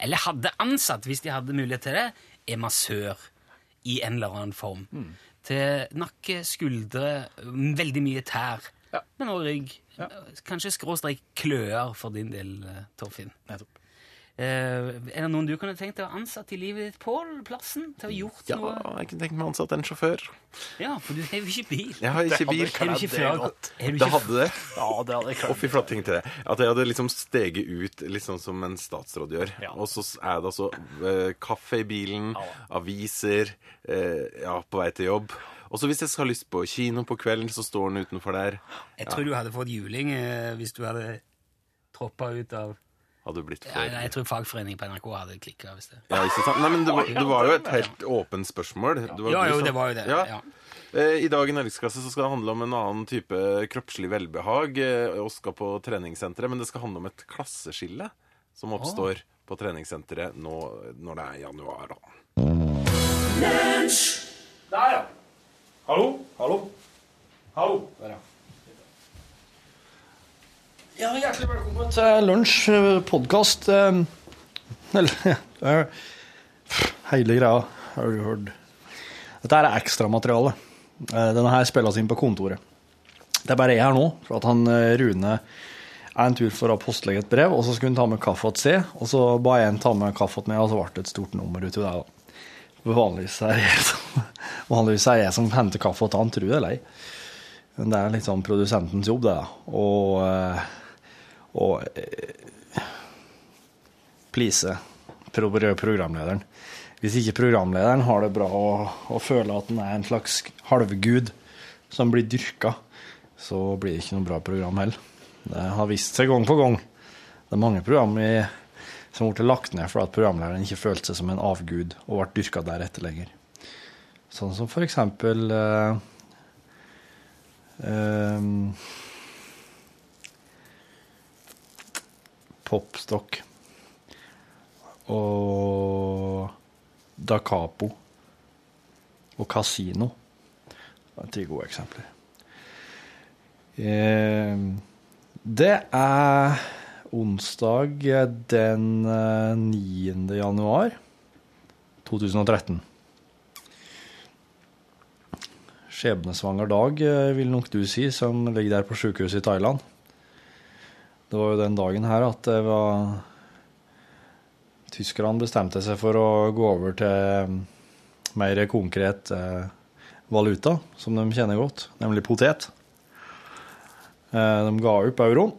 eller hadde ansatt hvis de hadde mulighet til det, er massør i en eller annen form. Til nakke, skuldre, veldig mye tær, Ja. men også rygg. Kanskje skråstrek kløer for din del, eh, Torfinn. Nettopp. Eh, er det noen du kunne tenkt deg å ansette i livet ditt på plassen? Til å gjort Ja, noe? jeg kunne tenkt meg å ansette en sjåfør. Ja, for du har jo ikke bil. Jeg har ikke bil. Er du ikke Er Det hadde det. Ja, det hadde jeg Å, fy flatting til det. At jeg hadde liksom steget ut litt sånn som en statsråd gjør. Ja. Og så er det altså uh, kaffe i bilen, aviser, uh, ja, på vei til jobb. Og så hvis jeg skal ha lyst på kino på kvelden, så står den utenfor der. Jeg tror du hadde fått juling eh, hvis du hadde troppa ut av Hadde blitt ja, for nei, Jeg tror fagforeningen på NRK hadde klikka. Det Ja. Nei, men det var, det var jo et helt åpent spørsmål. Det var Ja, jo, det var jo det. Ja. Ja. Eh, I dag i Norgesklasse så skal det handle om en annen type kroppslig velbehag. eh, skal på treningssenteret, men det skal handle om et klasseskille som oppstår på treningssenteret nå når det er januar. da. Der, ja. Hallo? Hallo? Hallo? Der, ja. Ja, hjertelig velkommen til lunsj, podkast Eller eh, Hele greia har du hørt. Dette er ekstramateriale. Eh, Denne her spilles inn på kontoret. Det er bare jeg her nå, for at han eh, Rune er en tur for å postlegge et brev, og så skulle han ta med kaffe til seg, og så ba jeg han ta med kaffe til meg, og så ble det et stort nummer uti det. da. Vanligvis er jeg som, vanligvis er jeg som henter kaffe til han, tror det eller ei. Men det er litt sånn produsentens jobb, det. da. Og, eh, og eh, please programlederen. Hvis ikke programlederen har det bra og, og føler at han er en slags halvgud som blir dyrka, så blir det ikke noe bra program heller. Det har vist seg gang på gang. Det er mange program i, som ble lagt ned fordi programlederen ikke følte seg som en avgud og ble dyrka deretter lenger. Sånn som for eksempel eh, eh, Popstock og Da Capo og Casino. Det er ti gode eksempler. Eh, Det er onsdag den eh, 9. januar 2013. Skjebnesvanger dag, eh, vil nok du si, som ligger der på sykehuset i Thailand. Det var jo den dagen her at det var Tyskerne bestemte seg for å gå over til mer konkret eh, valuta, som de kjenner godt, nemlig potet. Eh, De ga opp euroen,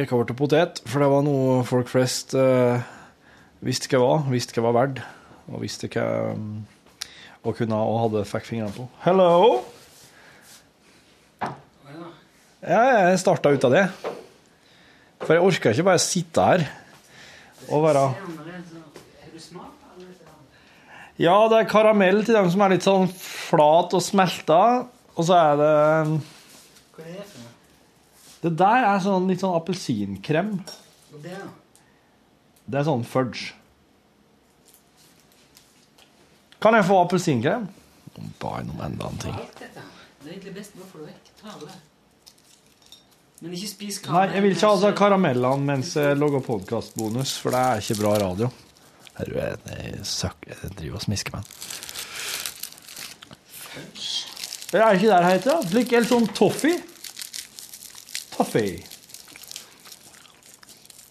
gikk over til potet, for det var noe folk flest eh, visste hva var, visste hva var verdt, og visste hva og kunne og hadde fikk fingrene på. Hello! Ja, jeg starta ut av det. For jeg orker ikke bare sitte her og være Ja, det er karamell til dem som er litt sånn flat og smelta, og så er det Hva er det? Det der er sånn litt sånn appelsinkrem. Det. Det er sånn fudge. Kan jeg få appelsinkrem? Bare noen enda en ting. Det er egentlig best bare å få det alle. Men ikke spis Nei, jeg vil ikke ha altså karamellene mens jeg lager podkastbonus, for det er ikke bra radio. Her er jeg, jeg, søk, jeg driver og smisker meg. Det er ikke der heter det. Slik helt sånn toffee. Toffee.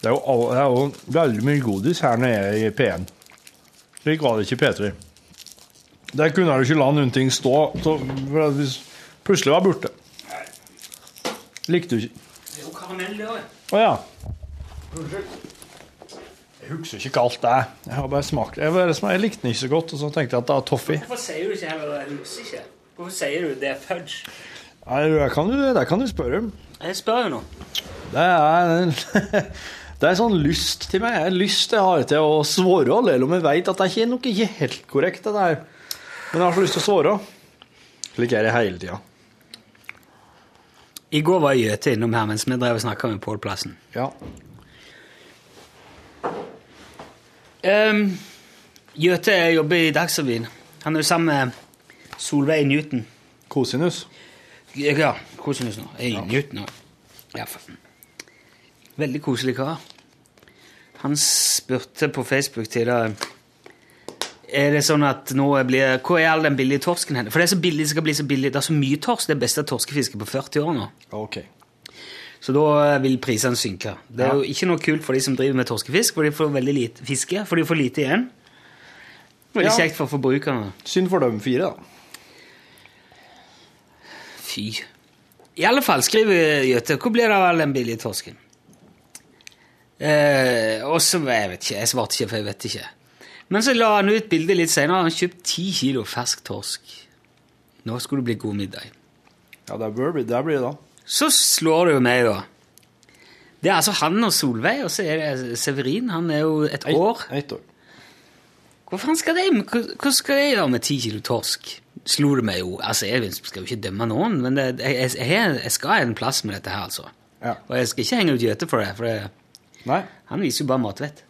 Det er, jo, all- det er jo veldig mye godis her når jeg er i P1. Slik var det ikke i P3. Der kunne du ikke la noen ting stå, så plutselig var borte. Likte du ikke Det er jo karamell, det òg. å ja. Jeg husker ikke hva alt det er. Jeg har bare smakt Jeg, jeg likte den ikke så godt, og så tenkte jeg at det var toffee. Hvorfor sier du ikke heller jeg husker ikke? Hvorfor sier du det er fudge? Nei, Det kan du, det kan du spørre om. Jeg spør jo nå. Det er, det er sånn lyst til meg. Jeg lyst jeg har til å svare, selv om jeg vet at det ikke er noe ikke helt korrekt. det der. Men jeg har så lyst til å svare. Slik er det hele tida. I går var Gjøte innom her mens vi drev og snakka med Pål Plassen. Ja. Um, Gjøte jobber i Dagsrevyen. Han er jo sammen med Solveig Newton. Kosinus. Ja, kosinus nå. I Newton òg. Ja, Veldig koselig kar. Han spurte på Facebook tidligere Er det sånn at nå blir Hvor er all den billige torsken hen? For det er så billig, det skal bli så billig. Det er så mye torsk. Det er beste torskefisket på 40 år nå. Okay. Så da vil prisene synke. Det er jo ikke noe kult for de som driver med torskefisk, for de får veldig lite fiske, for de får lite igjen. Veldig Ja. kjekt for forbrukerne. Synd for dem fire, da. Fy. I alle fall, skriver Gjøte, hvor blir det av all den billige torsken? Eh, og så, jeg vet ikke, jeg svarte ikke, for jeg vet ikke. Men så la han ut bildet litt senere, han kjøpt 10 kilo fersk torsk. Nå skulle det bli god middag. Ja, det bør bli det blir det, da. Så slår det jo meg, da. Det er altså han og Solveig, og så er det Severin. Han er jo et år. Ett år. Hva faen skal de hva, skal jeg gjøre med ti kilo torsk? Slo det meg jo. Altså, Jeg skal jo ikke dømme noen, men det, jeg, jeg, jeg, skal ha en plass med dette her, altså. Ja. Og jeg skal ikke henge ut Gjøte for det, for det, han viser jo bare matvett.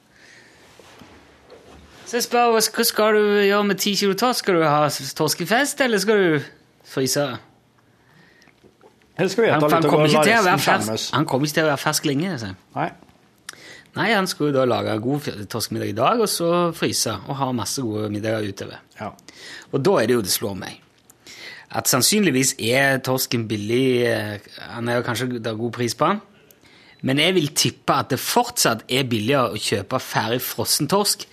Så jeg spør hva skal du gjøre med ti kilo torsk? Skal du ha torskefest, eller skal du fryse? Skal vi Han, han, kommer ikke kommer ikke til å være fersk lenge. Altså. Nei. Nei, han skulle da lage god torskemiddag i dag, og så fryse og ha masse gode middager utover. Ja. Og da er det jo det slår meg. At sannsynligvis er torsken billig eh, Han er jo kanskje det er god pris på han. Men jeg vil tippe at det fortsatt er billigere å kjøpe ferdig frossen torsk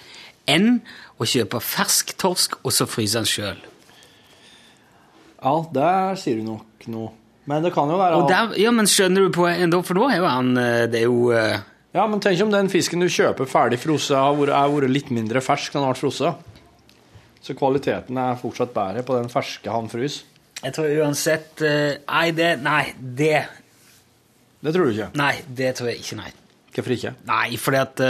enn å kjøpe fersk torsk og så fryse den sjøl. ja, der sier du nok noe. Men det kan jo være Og der, ja, men skjønner du på? For da er jo han eh, Det er jo eh, Ja, men tenk om den fisken du kjøper ferdig frosset, har vært, litt mindre fersk enn den ble frosset. Så kvaliteten er fortsatt bedre på den ferske han fryser. Jeg tror uansett eh, Nei, det Nei, det Det tror du ikke? Nei, det tror jeg ikke, nei. Hvorfor ikke? Nei, fordi at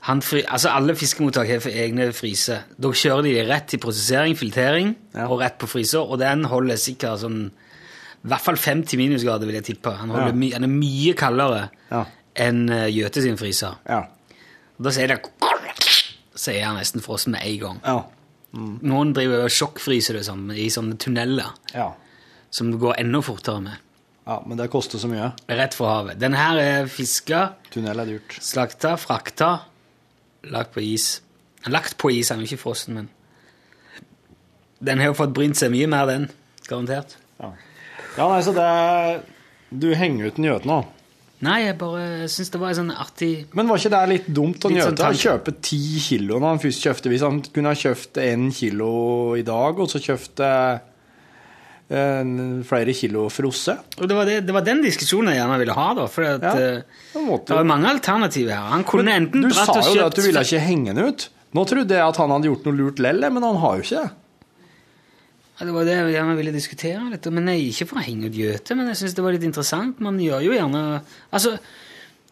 eh, han fri, altså Alle fiskemottak har for egne fryser. Da kjører de rett til prosessering, filtering Ja. og rett på fryser, og den holder sikkert sånn I hvert fall 50 minusgrader, vil jeg tippe. Han, Ja. my, han er mye kaldere Ja. enn Gjøte sin fryser. Ja. Og Da sier det Så er han nesten frossen med en gang. Ja. Noen driver og sjokkfryser det sånn, i sånne tunneler ja. som det går enda fortere med. Ja, men det koster så mye. Rett fra havet. Den her er fiska, slakta, frakta, lagt på is. Lagt på is, han er jo ikke frossen, men Den har jo fått brynt seg mye mer, den. Garantert. Ja, nei, så det er Du henger ut en gjøte nå. Nei, jeg bare syns det var en sånn artig Men var ikke det litt dumt å Litt sånn å kjøpe ti kilo når han først kjøpte Hvis han kunne ha kjøpt en kilo i dag, og så kjøpte flere kilo frosse det var, det, det var den diskusjonen jeg gjerne ville ha, da. For at, Ja, eh, det var mange alternativer her. Han kunne enten dratt og kjøpt Du sa jo at du ville ikke henge den ut. Nå trodde jeg at han hadde gjort noe lurt lell, men han har jo ikke det. Ja, det var det jeg gjerne ville diskutere litt. Men jeg, Ikke for å henge ut Gjøte, men jeg syns det var litt interessant. Man gjør jo gjerne Altså,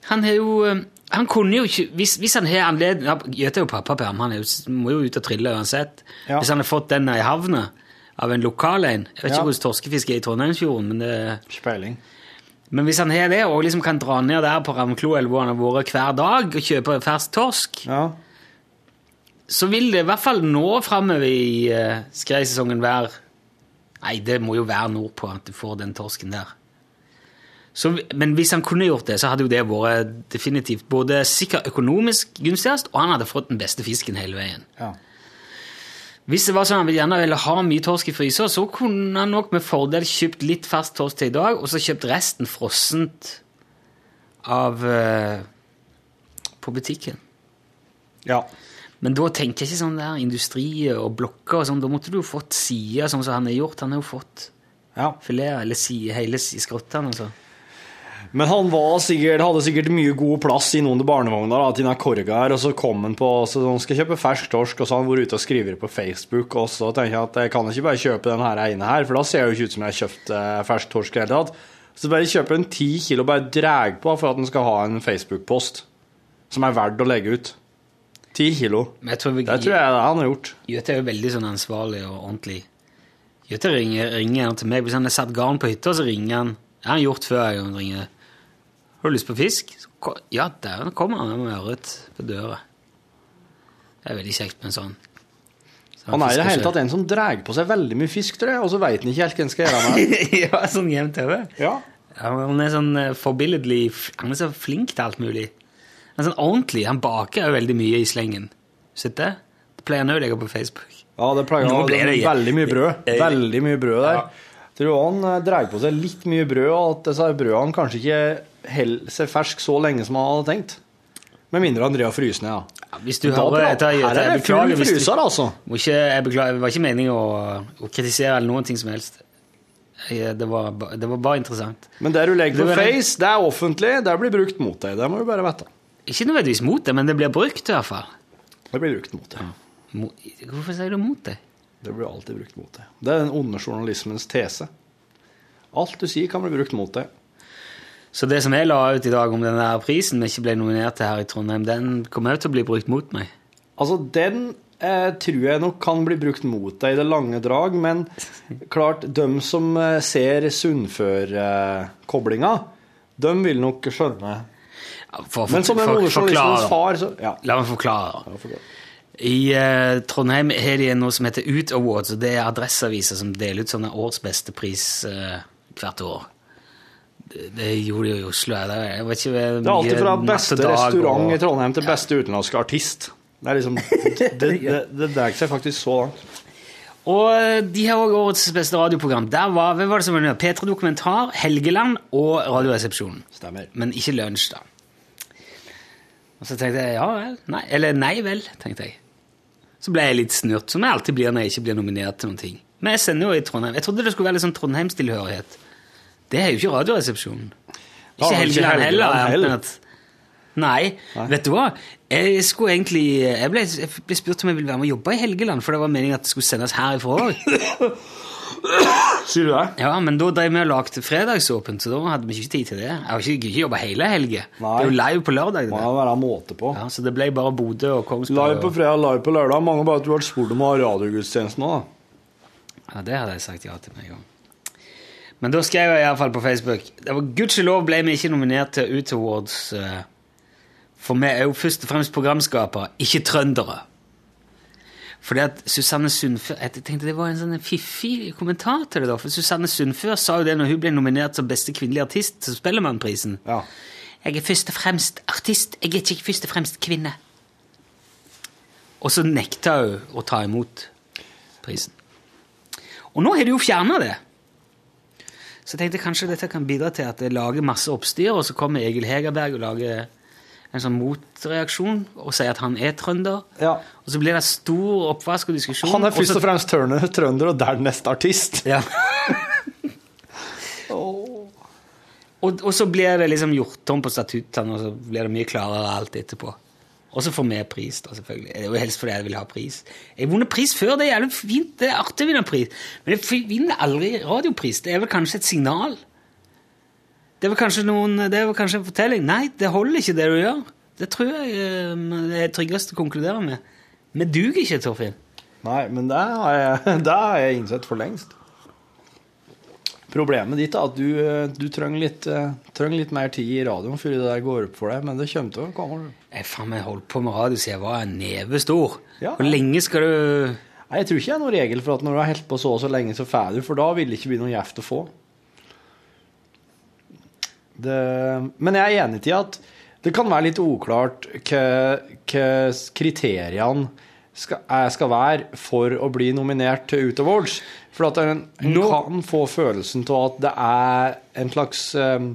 han har jo eh, Han kunne jo ikke Hvis, hvis han har anledning ja, Gjøte er jo pappaperm, han er jo, må jo ut og trille uansett. Ja. Hvis han har fått den i havna av en lokal en Jeg vet ikke hvordan torskefiske er i Trondheimsfjorden, men det Speiling. men hvis han har det, og liksom kan dra ned der på Ravnklo eller hvor han har vært hver dag og kjøpe fersk torsk, Ja. så vil det i hvert fall nå framover i uh, skreisesongen være Nei, det må jo være nordpå at du får den torsken der. Så, men hvis han kunne gjort det, så hadde jo det vært definitivt både sikkert økonomisk gunstigst, og han hadde fått den beste fisken hele veien. Ja. Hvis det var sånn han gjerne ville ha mye torsk i fryser, så kunne han nok med fordel kjøpt litt fersk torsk til i dag, og så kjøpt resten frossent av uh, på butikken. ja. Men da tenker jeg ikke sånn der industri og blokker og sånn. Da måtte du jo fått sider, sånn som han har gjort. Han har jo fått ja. fileter, eller si, hele skrottene, altså. Men han var sikkert, hadde sikkert mye god plass i noen barnevogner da, til den korga her, og så kom han på så han skal kjøpe fersk torsk, og så har han vært ute og skrevet på Facebook, og så tenker jeg at jeg kan ikke bare kjøpe den her ene her, for da ser det jo ikke ut som jeg har kjøpt eh, fersk torsk i det hele tatt. Så bare kjøper en ti kilo, bare dreg på for at han skal ha en Facebook-post som er verdt å legge ut. Ti kilo. Tror vi, Det tror jeg han har gjort. Jøte er jo veldig sånn ansvarlig og ordentlig. Jøte ringer, ringer til meg. Hvis han har satt garn på hytta, så ringer han. Det har han gjort før. jeg ringer. Har du lyst på fisk? Ja, der kommer han med ørret på døra. Det er veldig kjekt med en sånn. Så Han er i det hele tatt en som drar på seg veldig mye fisk, tror jeg, og så veit han ikke helt hva han skal gjøre med det. ja, sånn jevnt over. Ja. Ja, han er sånn eh, forbilledlig Han er så flink til alt mulig. Han er sånn ordentlig. Han baker jo veldig mye i slengen. Sett det? Det pleier han å legge på Facebook. Ja, det pleier han. Det, det- veldig mye brød. Veldig mye brød der. Ja. Tror han eh, drar på seg litt mye brød, og at disse brødene kanskje ikke holder seg fersk så lenge som han hadde tenkt. Med mindre han driver og fryser ned, ja. Ja, hvis du Da hører dette, Her er det full fryser, altså. ikke, jeg beklager, Det var ikke meningen å, å kritisere eller noen ting som helst. Det, var, det var bare interessant. Men det du legger på. Face, det er offentlig, det blir brukt mot deg. Det må du bare vite. Ikke nødvendigvis mot deg, men det blir brukt i hvert fall. Det blir brukt mot deg. Ja. Hvorfor sier du mot deg? Det blir alltid brukt mot deg. Det er den onde journalismens tese. Alt du sier, kan bli brukt mot deg. Så det som jeg la ut i dag om den der prisen vi ikke ble nominert til her i Trondheim, den kommer også til å bli brukt mot meg. Altså, den eh, tror jeg nok kan bli brukt mot deg i det lange drag, men klart, de som eh, ser Sunnfør-koblinga, de vil nok skjønne. Ja, For, Men som en for- onde forklare. journalistens far, så Ja. La meg forklare. I eh, Trondheim har de noe som heter Ut Awards, og det er adresseaviser som deler ut sånne årsbestepris eh, hvert år. Det gjorde de jo i Oslo. Det jeg vet ikke, Det er alltid fra beste restaurant og- i Trondheim til beste utenlandske artist. Det er liksom Det, det, det drar seg faktisk så langt. Og eh, de har òg årets beste radioprogram. Der var, hvem var det som var med? P3 Dokumentar, Helgeland og Radioresepsjonen. Stemmer. Men ikke Lunsj, da. Og så tenkte jeg ja vel. Nei, eller nei vel, tenkte jeg. Så ble jeg litt snurt, som jeg alltid blir når jeg ikke blir nominert til noen ting. Men jeg sender jo i Trondheim. Jeg trodde det skulle være litt sånn Trondheimstilhørighet. Det er jo ikke Radioresepsjonen. Ikke Helgeland heller. Heller. Nei. Nei, vet du hva? Jeg skulle egentlig Jeg ble, jeg ble spurt om jeg ville være med og jobbe i Helgeland, for det var meningen at det skulle sendes herifra òg. Sier du det? Ja, men da drev vi og lagde fredagsåpent, så da hadde vi ikke tid til det. Jeg har ikke, ikke jobba hele helga. Det er jo live på lørdag. Må Det. jo være måte på. Ja, så det ble bare Bodø og Kongsberg. Live på fredag, live på lørdag. Mange bare at du har spurt om å ha radiogudstjeneste nå, da. Ja, det hadde jeg sagt ja til meg òg. Men da skrev jeg iallfall på Facebook Det var Gudskjelov ble vi ikke nominert til UT Awards. eh, For vi er jo først og fremst programskapere, ikke trøndere. Fordi at Susanne Sundfør Jeg tenkte det var en sånn fiffig kommentar til det. da For Susanne Sundfør sa jo det når hun ble nominert som beste kvinnelige artist til Spellemannprisen. Ja. Jeg er først og fremst artist, jeg er ikke først og fremst kvinne. Og så nekta hun å ta imot prisen. Og nå har de jo fjerna det. Så jeg tenkte kanskje dette kan bidra til at det lager masse oppstyr, og så kommer Egil Hegerberg og lager en sånn motreaksjon og sier at han er trønder. Ja. Og så blir det stor oppvask og diskusjon. Han er først så- og fremst tørner, trønder, og dernest artist. ja. og, og så blir det liksom gjort om på statuttene, og så blir det mye klarere alt etterpå. Og så får vi pris, da, selvfølgelig. Det er jo helst fordi jeg vil ha pris. Jeg har vunnet pris før, det er jævlig fint, det er artig å vinne pris. Men jeg vinner aldri radiopris. Det er vel kanskje et signal? Det er kanskje, noen, det er vel kanskje en fortelling? Nei, det holder ikke det du gjør. Det tror jeg eh, det er tryggest å konkludere med. Vi duger ikke, Torfinn. Nei, men det har jeg, har jeg innsett for lengst. Problemet ditt er at du, eh, du trenger litt, eh, trenger litt mer tid i radioen før det der går opp for deg, men det kommer til å komme. Jeg faen meg holdt på med radio siden jeg var en neve stor. Ja. Hvor lenge skal du Nei, Jeg tror ikke det er noen regel for at når du har holdt på så og så lenge, så får du, for da vil det ikke bli noe gjevt å få. Det, men jeg er enig i at det kan være litt uklart hva, kriteriene skal, er- skal være for å bli nominert til Ut Awards. For at en, en Nå- kan få følelsen av at det er en slags um,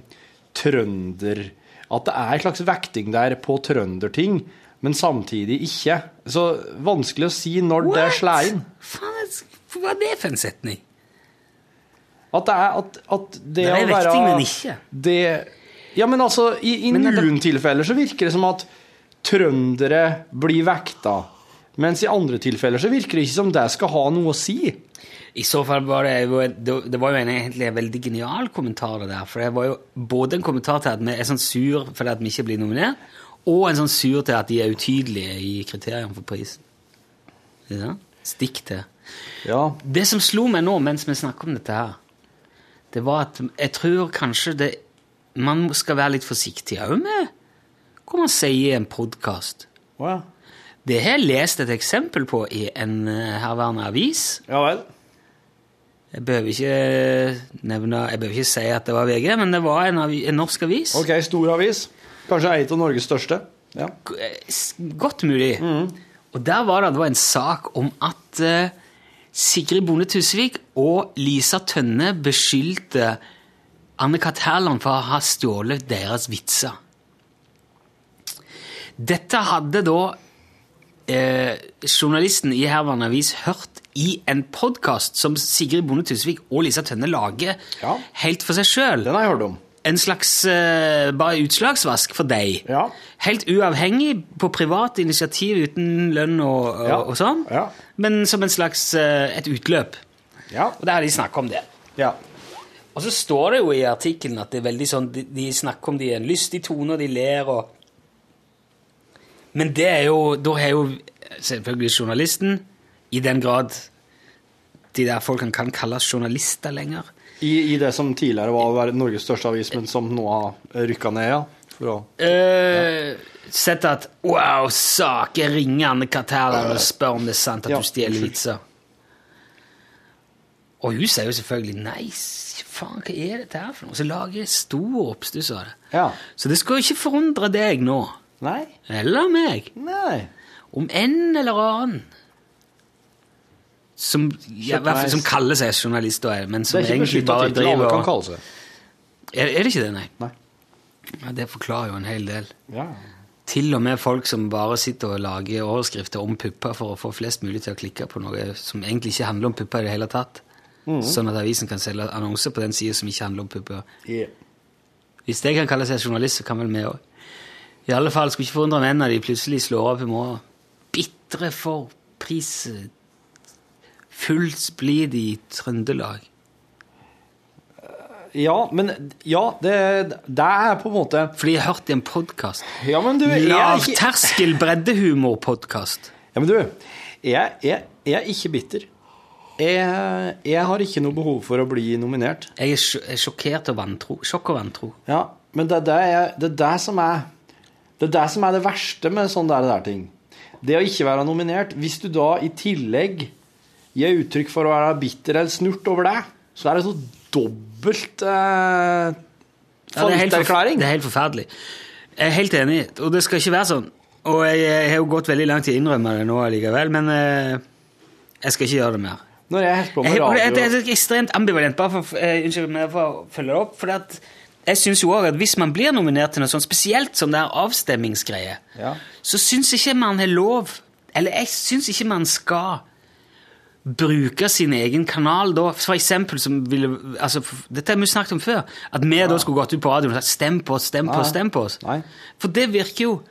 trønder At det er en slags vekting der på trønderting, men samtidig ikke. Så vanskelig å si når det What? slår inn. Hva er det for en setning? At det er at, at det, Det er å være vekting, men ikke. Det, ja, men altså, i, i er det- noen tilfeller så virker det som at trøndere blir vekta. Mens i andre tilfeller så virker det ikke som det skal ha noe å si. I så fall var det det var jo en, egentlig en veldig genial kommentar, det der. For det var jo både en kommentar til at vi er sånn sur fordi at vi ikke blir nominert, og en sånn sur til at de er utydelige i kriteriene for prisen. Ja. Stikk til. Ja, Det som slo meg nå mens vi snakker om dette her, det var at jeg tror kanskje det Man skal være litt forsiktig òg med hva man sier i en podkast. Wow. Det har jeg lest et eksempel på i en eh, herværende avis. ja vel. Jeg behøver ikke nevne Jeg behøver ikke si at det var VG, men det var en, avi, en norsk avis. Ok, stor avis. Kanskje ei av Norges største. Ja. Godt mulig. Og der var det, det var en sak om at eh, Sigrid Bonde Tusvik og Lisa Tønne beskyldte Anne-Kat. Hærland for å ha stjålet deres vitser. Dette hadde da eh, journalisten i Hervan Avis hørt i en podkast som Sigrid Bonde Tusvik og Lisa Tønne lager Ja. helt for seg sjøl. Den har jeg hørt om. En slags uh, bare utslagsvask for deg. Ja. Helt uavhengig, på privat initiativ uten lønn og, og, Ja. og sånn. Ja. Men som en slags uh, et utløp. Og der har de snakka om det. ja. Og så står det jo i artikkelen at det er veldig sånn, de, de snakker om det i en lystig tone, og de ler og Men det er jo Da har jo selvfølgelig journalisten, i den grad de der folkene kan kalles journalister lenger I, I det som tidligere var ver- Norges største avis, men som nå har rykka ned, ja. Å Uh, sett at Wow, sak! Jeg ringer Anne-Kat. Og spør om det er sant at Ja, du stjeler vitser. Og hun sier jo selvfølgelig nei, faen, hva er dette her for noe? Så lager jeg stor oppstuss av det. Ja. Så det skal jo ikke forundre deg nå, Nei. eller meg, Nei. om en eller annen som, ja, fall, som kaller seg journalist, da, men som egentlig bare driver og er, er det ikke det, nei? Nei. Ja, det forklarer jo en hel del. Ja. Til og med folk som bare sitter og lager overskrifter om pupper for å få flest mulig til å klikke på noe som egentlig ikke handler om pupper i det hele tatt. Sånn at avisen kan selge annonser på den sida som ikke handler om pupper. Yeah. Hvis jeg kan kalle seg journalist, så kan vel vi òg. I alle fall skulle ikke forundre meg når de plutselig slår opp i morgen. Bitre for pris Fullt splid i Trøndelag. ja, men Ja, det, det er på en måte Fordi jeg har hørt i en podkast. Ja, er Lavterskel breddehumor-podkast. ja, men du, jeg, jeg, jeg er ikke bitter. Jeg, jeg har ikke noe behov for å bli nominert. Jeg er, er sjokkert og vantro. Sjokk og vantro. Ja, men det er det, det, er det som er Det er det som er det verste med sånne der, der ting. Det å ikke være nominert. Hvis du da i tillegg gir uttrykk for å være bitter eller snurt over det, så er det så dobbelt eh, Ja, det, er helt er forferdelig. Jeg er helt enig, og det skal ikke være sånn. Og jeg, jeg har jo gått veldig langt i å innrømme det nå allikevel, men eh, jeg skal ikke gjøre det mer. Når jeg holder på med radio det er ekstremt ambivalent, bare for, eh, unnskyld for å følge det opp. For at jeg syns jo også at hvis man blir nominert til noe sånt, spesielt som det er avstemmingsgreie, Ja. så syns ikke man har lov Eller jeg syns ikke man skal bruke sin egen kanal da, for eksempel som ville altså, Dette har vi snakket om før. At vi da skulle gått ut på radioen og sagt 'stem på oss, stem på oss', stem på oss. Nei. For det virker jo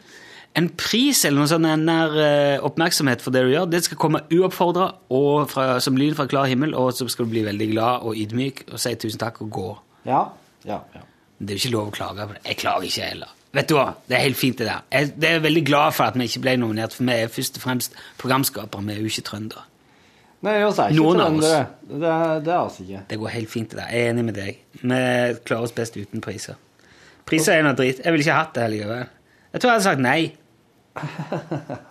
En pris eller noe sånn en nær eh, oppmerksomhet for det du gjør, det skal komme uoppfordra og fra, som lyd fra klar himmel, og så skal du bli veldig glad og ydmyk og si tusen takk og gå. Ja, ja, ja. Det er jo ikke lov å klage på det. Jeg klager ikke heller. Vet du hva? Det er helt fint, det der. Jeg, det er veldig glad for at vi ikke ble nominert, for vi er først og fremst programskapere, vi er jo ikke trøndere. Nei, vi er ikke Noen. Det, det er altså ikke. Det går helt fint, det der. Jeg er enig med deg. Vi klarer oss best uten priser. Priser er noe dritt. Jeg ville ikke hatt det likevel. Jeg tror jeg hadde sagt nei.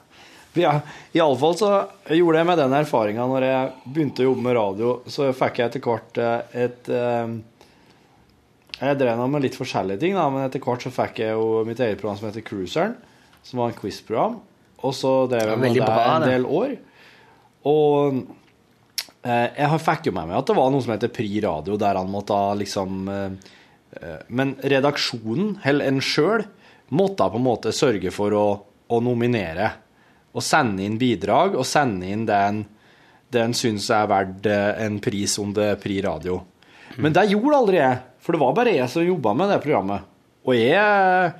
Ja, Iallfall så gjorde jeg med den erfaringa når jeg begynte å jobbe med radio, så fikk jeg etter hvert eh, et eh, Jeg drev nå med litt forskjellige ting, da, men etter hvert så fikk jeg jo mitt eget program som heter Cruiseren, som var en quiz-program. Og så drev jeg med det en del år. Og jeg fikk jo med meg at det var noe som heter Pri Radio, der han måtte liksom eh, eh, Men redaksjonen, eller en sjøl, måtte på en måte sørge for å, å nominere. Og sende inn bidrag, og sende inn det en, det en syns er verdt eh, en pris under Pri Radio. Men det gjorde aldri jeg, for det var bare jeg som jobba med det programmet. Og jeg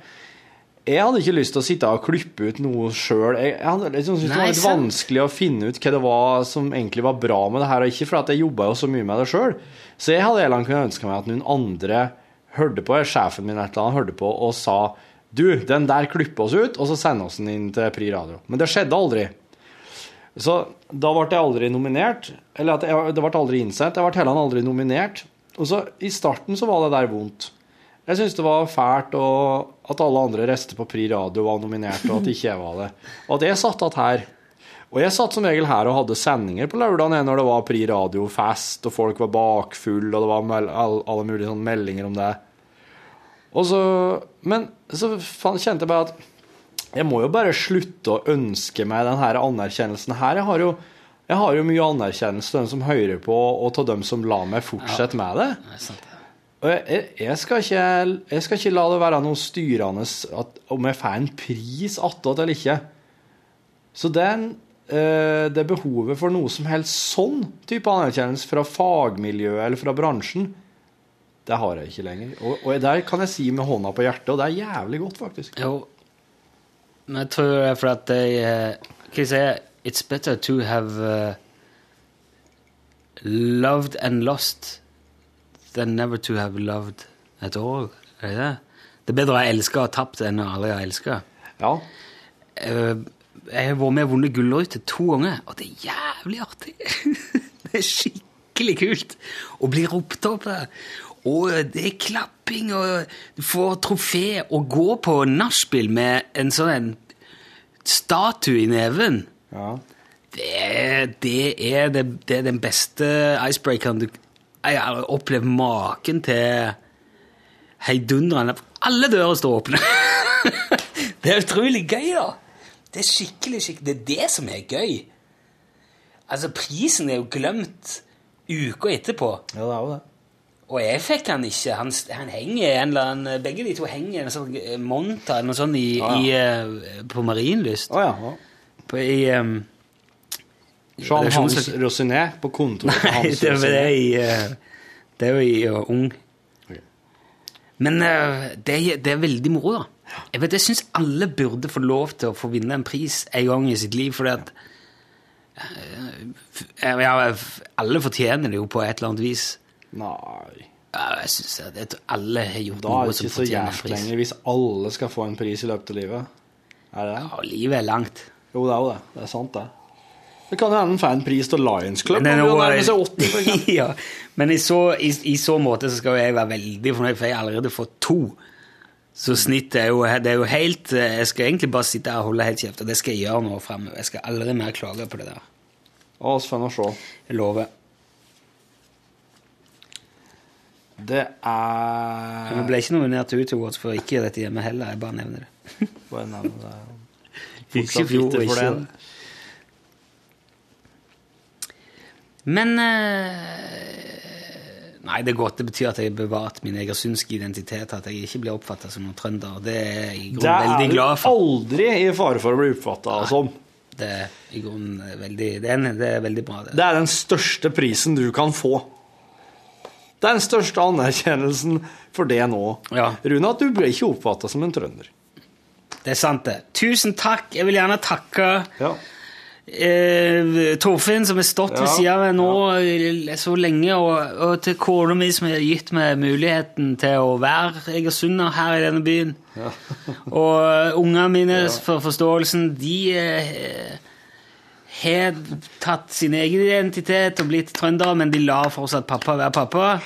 jeg hadde ikke lyst til å sitte og klippe ut noe sjøl. Jeg, jeg hadde liksom syntes det var litt vanskelig å finne ut hva det var som egentlig var bra med det her, og ikke fordi jeg jobba jo så mye med det sjøl. Så jeg hadde heller kunnet ønske meg at noen andre hørte på, sjefen min et eller annet, hørte på og sa du, den der klipper oss ut, og så sender oss den inn til Pri Radio. Men det skjedde aldri. Så da ble jeg aldri nominert. Eller at jeg, det ble aldri innsendt. Jeg ble heller aldri nominert. Og så i starten så var det der vondt. Jeg syntes det var fælt og at alle andre reiste på Pri Radio var nominert, og at ikke jeg var det. Og at jeg satt igjen her. Og jeg satt som regel her og hadde sendinger på lørdagen når det var Pri Radio-fest, og folk var bakfulle, og det var alle mulige sånne meldinger om det. Og så, men så kjente jeg bare at jeg må jo bare slutte å ønske meg denne anerkjennelsen her. Jeg har jo, jeg har jo mye anerkjennelse til dem som hører på, og til dem som lar meg fortsette med det. Jeg, jeg, skal ikke, jeg skal ikke la det være noe styrende at, om jeg får en pris attåt eller ikke. Så den, eh, det behovet for noe som helst sånn type anerkjennelse fra fagmiljøet eller fra bransjen, det har jeg ikke lenger. Og, og der kan jeg si med hånda på hjertet, og det er jævlig godt, faktisk. Jo, men jeg tror det er for at jeg eh, Hva jeg si? It's better to have eh, loved and lost than never to have loved at all. Er det det? Det er bedre å ha elska og tapt enn å aldri ha elska. Ja. Jeg har vært med og vunnet Gullrute to ganger, og det er jævlig artig. det er skikkelig kult å bli ropt opp der. Og det er klapping, og du får trofé, og gå på nachspiel med en sånn en statue i neven. ja. Det, det, er, det, det er den beste icebreakeren du Jeg har opplevd maken til heidundrende Alle dører står åpne! det er utrolig gøy, da! Det er skikkelig, skikkelig Det er det som er gøy. Altså, prisen er jo glemt uka etterpå. Ja, det er jo det. Og jeg fikk han ikke. Han, han henger en eller annen Begge de to henger en sånn eh, monta eller noe sånt i, Ah, i, eh, på Marienlyst. Å ja. ja. På, I um, Jean Hans redaksjons- Rosinet på kontoret til Nei, Hans det, er- det, er Rosinet. i, eh, det er jo i uh, Ung. Men uh, det, er, det er veldig moro, da. Jeg vet, jeg syns alle burde få lov til å få vinne en pris en gang i sitt liv, fordi at uh, ja, Alle fortjener det jo på et eller annet vis. Nei. Ja, jeg synes har jeg tror alle har gjort Da er det ikke så jævlig pris. lenger hvis alle skal få en pris i løpet av livet. Er det det? Ja, livet er langt. Jo, det er jo det. Det er sant, det. Det kan hende en får en pris til Lions Club. Men er han seg 80, ja, men i så, i, i så måte så skal jeg være veldig fornøyd, for jeg har allerede fått to. Så snittet er jo, det er jo helt eh, Jeg skal egentlig bare sitte her og holde helt kjeft, og det skal jeg gjøre nå fremover. Jeg skal aldri mer klage på det der. Å, får vi se. Jeg lover. Det Men det er ble ikke nominert til Utowards for ikke dette hjemme heller, jeg bare nevner det. Bare nevner det. Ikke Fortsatt fjor, for ikke det. Men eh, Nei, det er godt. Det betyr at jeg har bevart min egersundske identitet, at jeg ikke blir oppfatta som noen trønder. Det er jeg i Det grunnen er veldig du glad for. aldri i fare for å bli oppfatta som. Det er i grunnen veldig, det er, det er veldig bra. Det. Det er den største prisen du kan få. Det er den største anerkjennelsen for det nå. Ja. Rune, at du ble ikke oppfatta som en trønder. Det er sant, det. Tusen takk. Jeg vil gjerne takke Ja. Eh, Torfinn, som har stått ved sida av meg nå ja. så lenge, og, og til kona mi, som har gitt meg muligheten til å være egersunder her i denne byen. og uh, ungene mine, for forståelsen, de eh, har tatt sin egen identitet og blitt trøndere, men de lar fortsatt pappa være pappa.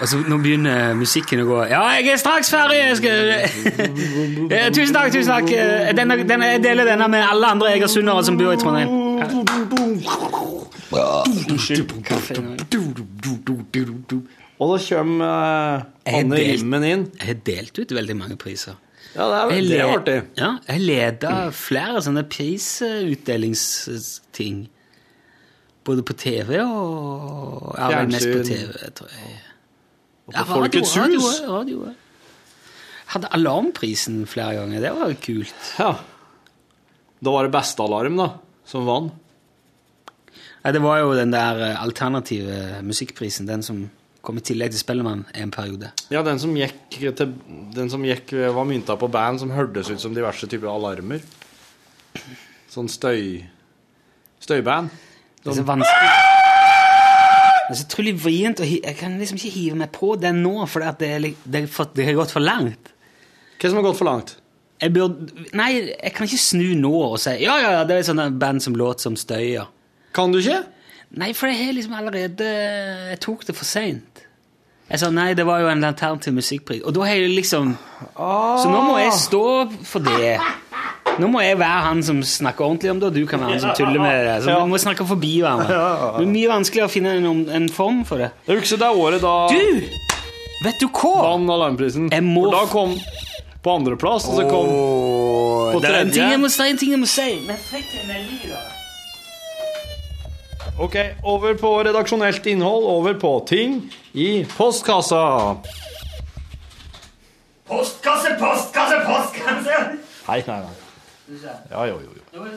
Og så Nå begynner musikken å gå. Ja, jeg er straks ferdig! Jeg skal... Eh, tusen takk, tusen takk. Eh, Denne, denne, jeg deler denne med alle andre egersundere som bor i Trondheim. Og da kommer eh, Anne Rimmen inn. Jeg har delt ut veldig mange priser. Ja, det er, veldig det er artig. Ja, jeg leda flere sånne prisutdelingsting. Både på TV og Ja, vel mest på Fjernsyn. TV, tror jeg. Ja, på Folkets hus. Radio, radio. Hadde Alarmprisen flere ganger. Det var jo kult. Ja. Da var det beste alarm, da, som vant. Ja, det var jo den der eh, alternative musikkprisen, den som kom i tillegg til Spellemann en periode. Ja, den som gikk til Den som gikk var mynta på band som hørtes ut som diverse typer alarmer. Sånn støy... Støyband. Det er så vanskelig. Det er så utrolig vrient Jeg kan liksom ikke hive meg på den nå, for det, det, det har gått for langt. Hva som har gått for langt? Jeg burde Nei, jeg kan ikke snu nå og si Ja, ja, ja, det er sånne band som låter som støyer. Kan du ikke? Nei, for jeg har liksom allerede Jeg tok det for seint. Jeg sa nei, det var jo en alternativ musikkpris. Og da har jeg liksom Så nå må jeg stå for det. Nå må jeg være han som snakker ordentlig om det, og du kan være han som tuller med det. Så Ja. vi må snakke forbi hverandre. Det blir mye vanskeligere å finne en, en form for det. Jeg husker det året da Du! Vet du hva? Vann alarmprisen. Jeg må For da kom på andreplass, og så kom oh, på det er en ting jeg må, det er en ting jeg må si. Men fikk en melding i. Ok, over på redaksjonelt innhold, over på ting i postkassa. Postkasse, postkasse, postkasse! Nei, nei, nei. Ja, jo, jo, jo. Med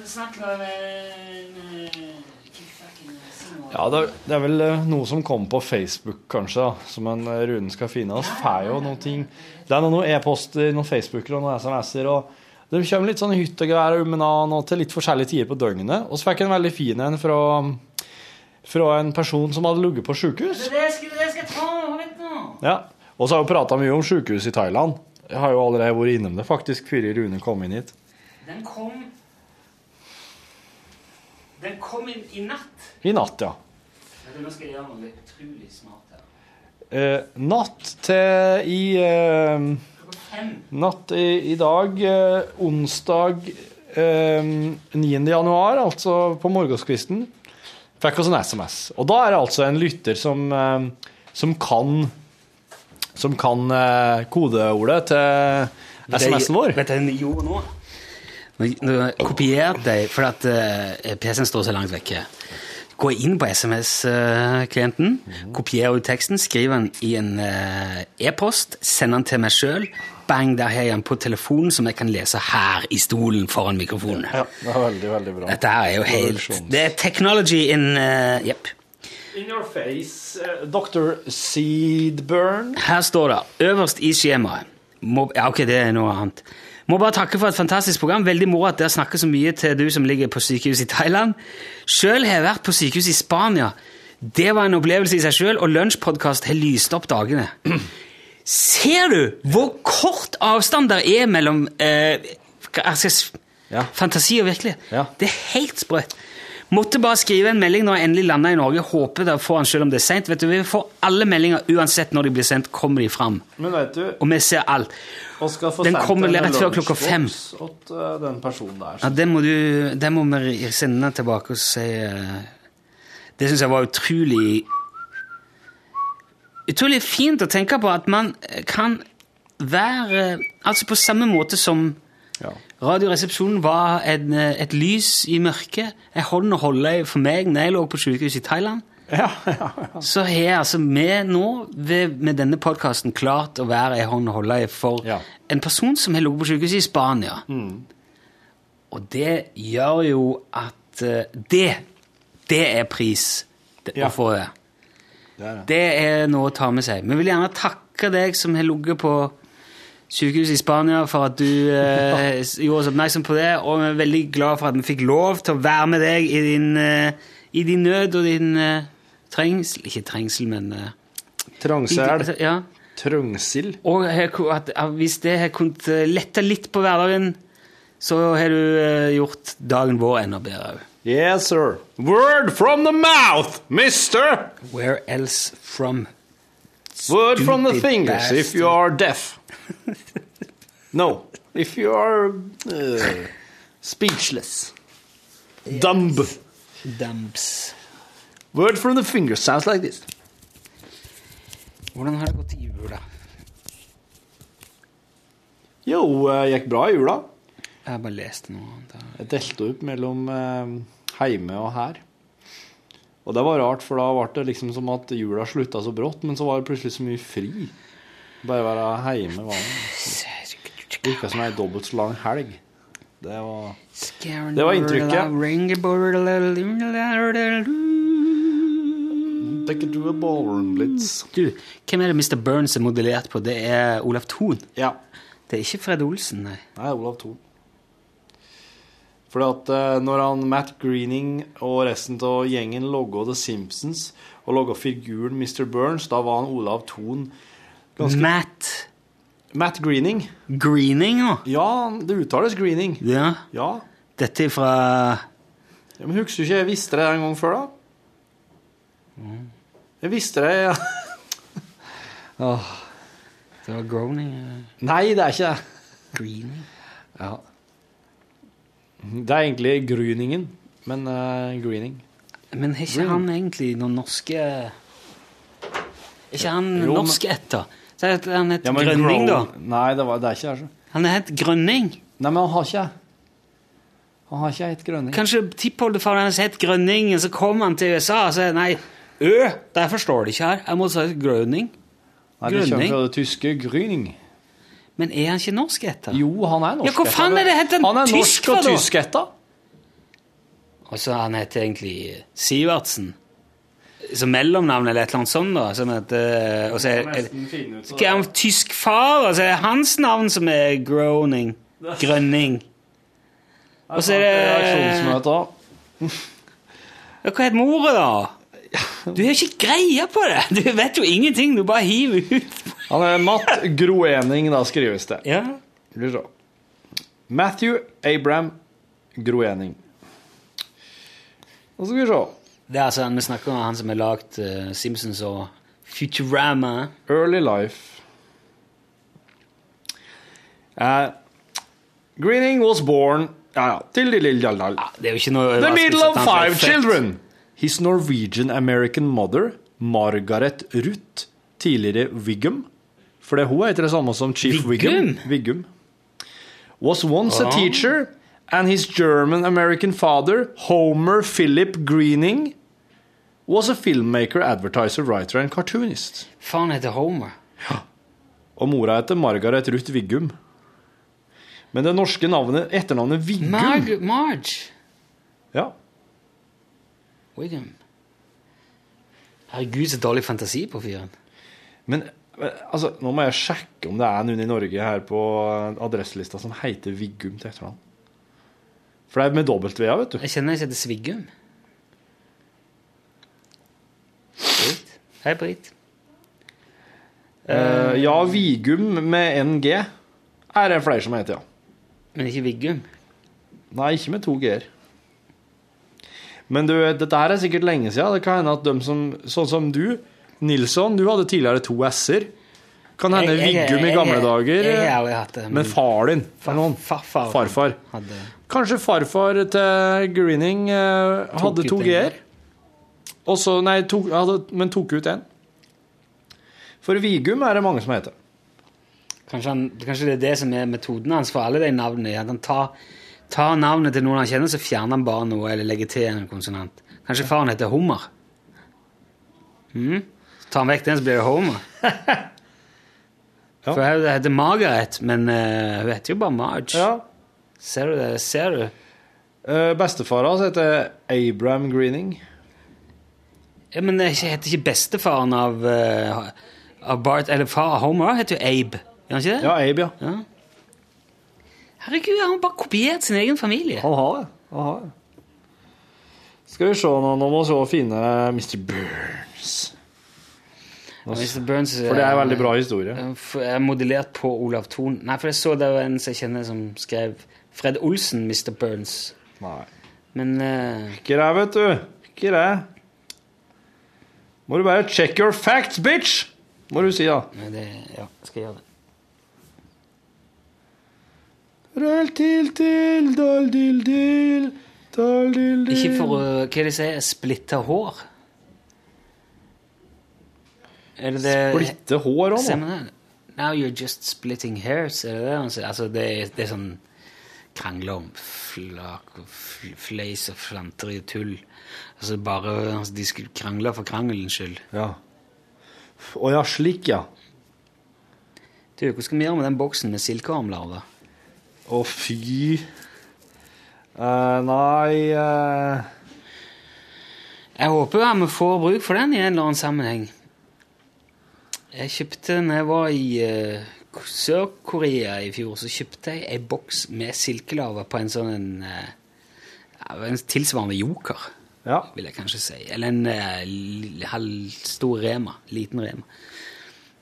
Ja, det, er vel eh, noe som kom på Facebook, kanskje, da, som en eh, Rune skal finne. Vi får jo noen ting Det er noen e-poster, noen Facebooker og noen SMS-er. og Det kommer litt sånn hytt og gevær og til litt forskjellige tider på døgnet. Og så fikk jeg en veldig fin en fra, fra en person som hadde ligget på sjukehus. Ja. Og så har vi prata mye om sjukehus i Thailand. Jeg har jo allerede vært innom det, faktisk, før Rune kom inn hit. Den kom Den kom inn i natt. I natt, ja. Nå skal jeg gjøre noe utrolig smart her. Eh, natt til i eh, Natt i, i dag, eh, onsdag eh, 9. januar, altså på morgenskvisten, fikk oss en SMS. Og da er det altså en lytter som, eh, som kan som kan eh, kodeordet til SMS-en vår. Vet du hva jeg gjorde nå? Nå, kopier kopierte for at uh, PC-en står så langt vekke. Gå inn på SMS-klienten, kopier ut teksten, skriv den i en uh, e-post, send den til meg sjøl. Bang, der har jeg den på telefonen, som jeg kan lese her i stolen foran mikrofonen. Ja, det er veldig, veldig bra. Dette her er jo helt Det er technology in uh, Jepp. In your face, uh, Dr. Seedburn. Her står det øverst i skjemaet Mob Ja, ok, det er noe annet. Må bare takke for et fantastisk program. Veldig moro at dere snakker så mye til du som ligger på sykehus i Thailand. Sjøl har jeg vært på sykehus i Spania. Det var en opplevelse i seg sjøl, og lunsjpodkast har lyst opp dagene. Ser du hvor kort avstand der er mellom eh, Ja. fantasi og virkelighet? Ja. Det er helt sprøtt. Måtte bare skrive en melding når jeg endelig landa i Norge. Håper dere får den selv om det er seint. Vi får alle meldinger uansett når de blir sendt, kommer de fram. Men vet du, Og vi ser alt. Den kommer rett før klokka fem. åt, eh, den personen der. Ja, det må, du, det må vi sende tilbake og si uh, Det syns jeg var utrolig Utrolig fint å tenke på at man kan være Altså på samme måte som Ja. Radioresepsjonen var en, eh, et lys i mørket, en hånd å holde for meg når jeg lå på sykehus i Thailand. Ja, ja, ja. Så har altså vi nå ved, med denne podkasten klart å være ei hånd å holde i for en person som har ligget på sykehuset i Spania. Og det gjør jo at eh, Det, det er pris det, Ja. å få det. Det er det. Det er noe å ta med seg. Vi vil gjerne takke deg som har ligget på sykehuset i Spania for at du eh, gjorde oss oppmerksom på det, og vi er veldig glad for at vi fikk lov til å være med deg i din, eh, i din nød og din eh, trengsel Ikke trengsel, men eh, Trangsel. ja. Trøngsild. Og at, hvis det har kunnet eh, lette litt på hverdagen, så har du eh, gjort dagen vår enda bedre òg. Yes, sir. Word from the mouth, mister! Where else from? Word from the fingers fingers if you are deaf. no, if you are uh, speechless. Dumb. Dumps. Word from the finger sounds like this. Hvordan har det gått i jula? Jo, det gikk bra i jula. Jeg har bare lest noe annet. Jeg delte opp mellom eh, heime og her. Og det var rart, for da ble det liksom som at jula slutta så brått, men så var det plutselig så mye fri. Bare være heime var det virka som ei dobbelt så lang helg. Det var Det var Take it to a ballroom blitz. Du, hvem er det Mr. Burns er modellert på? Det er Olav Thon. Ja. Det er ikke Fred Olsen, nei. Nei, Olav Thon. Fordi at eh, når han Matt Greening og resten av gjengen logga The Simpsons og logga figuren Mr. Burns, da var han Olav Thon ganske Matt Matt Greening. Greening, nå? Ja, det uttales Greening. Ja. Ja. Dette er fra ja men husker du ikke jeg visste det en gang før, da? Jeg visste det, ja. oh, Det var Groaning. eh, Nei, det er ikke det. Greening. Ja. Det er egentlig Gryningen, men uh, Greening. Men har ikke han egentlig noen norske Er ikke han Jo, norsk etter? Så han het Ja, Grønning, da. Nei, det, var, det er ikke det. altså. Han het Grønning. Nei, men han har ikke Han har ikke hett Grønning. Kanskje tippoldefaren hans het Grønning, og så kom han til USA og sa nei, Ø, det forstår det ikke her. Jeg må si Grønning. Nei, det kommer fra det tyske Gryning. Men er han ikke norsk etter? Jo, han er norsk. Ja, hva faen er det heter Han er tysk norsk og tysk etter. Altså, han heter egentlig Sivertsen. Som mellomnavn eller et eller annet sånt, da. Som heter, og så er, er han tysk far, og så er det hans navn som er Groning. Grønning. Og så er det Reaksjonsmøter. Hva het mora, da? Du har ikke greie på det! Du vet jo ingenting, du bare hiver ut. Han er Matt Groening, da skrives det. Ja. Matthew Abraham Groening. Og så skal vi se. Det er altså vi snakker om, han som har lagd uh, Simpsons og Futurama. Early life. Uh, Greening was born Ja, ja. til de lille, lille, lille. Ja, Det er jo ikke noe The middle of five født. children. His Norwegian American mother, Margaret Ruth, tidligere Wiggum, for det hun heter det samme som Chief Wiggum, Wiggum was once a teacher, and his German American father, Homer Philip Greening, was a filmmaker, advertiser, writer and cartoonist. Faen heter Homer. Ja. Og mora heter Margaret Ruth Wiggum. Men det norske navnet, etternavnet Wiggum Marg Marge. Ja. Wiggum. Herregud, så dårlig fantasi på fyren. Men eh, altså, nå må jeg sjekke om det er noen i Norge her på adresselista som heter Viggum til etternavn. For det er med dobbelt V, vet du. Jeg kjenner jeg heter Sviggum. Brit. Hei, Britt. Uh, ja, Vigum med NG er det flere som heter, ja. Men ikke Viggum? Nei, ikke med to G-er. Men du, dette her er sikkert lenge siden. Det kan hende at de som, sånn som du, Nilsson, du hadde tidligere to S-er. Kan hende Viggum i gamle dager. jeg har aldri hatt det, men- far din. Farfar. Farfar. Hadde Kanskje farfar til Greening eh, hadde to G-er. Nei, tok, hadde, men tok ut én. For Vigum er det mange som heter. Kanskje, han, kanskje det er det som er metoden hans for alle de navnene. At han tar, tar navnet til noen han kjenner, så fjerner han bare noe eller legger til en konsonant. Kanskje faren heter Hummer? Mm? Så tar han vekk den, så blir det Homer. For hun heter Margaret, men uh, hun heter jo bare Marge. Ser du det? Ser du? Uh, Bestefaren hans heter Abraham Greening. Ja, men det heter ikke bestefaren av, uh, av Bart Eller far Homer heter jo Abe. Gjør han ikke det? Ja, Abe, ja. Herregud, han har bare kopiert sin egen familie. Han har det. Han har det. Skal vi se nå, nå må vi finne Mr. Burns. Nå, Mr. Burns, For det er en veldig bra historie. eh, er modellert på Olav Thon. Nei, for jeg så det var en som jeg kjenner som skrev Fred Olsen, Mr. Burns. Nei. Men eh, Ikke det, vet du. Ikke det. Må du bare check your facts, bitch! Må du si, da. Ja. det, ja, skal jeg gjøre det. Røll til til, dal dil dil, dal dil dil. Ikke for å Hva er det de sier? Splitte hår? Er det det Splitte hår òg, nå? Now you're just splitting hairs, er det det han sier? Altså, det, er- det er sånn krangler om flak og fleis og flanter i tull. Altså bare altså, De skulle krangle for krangelens skyld. Ja. Å ja, slik, ja. Du, hva skal vi gjøre med den boksen med silkeormlarver? Å, fy. Uh, nei uh... Jeg håper vi får bruk for den i en eller annen sammenheng. Jeg kjøpte, når jeg var i uh, Sør-Korea i fjor, så kjøpte jeg ei boks med silkelarver på en sånn en, en tilsvarende joker, vil jeg kanskje si. Eller en halvstor rema. Liten rema.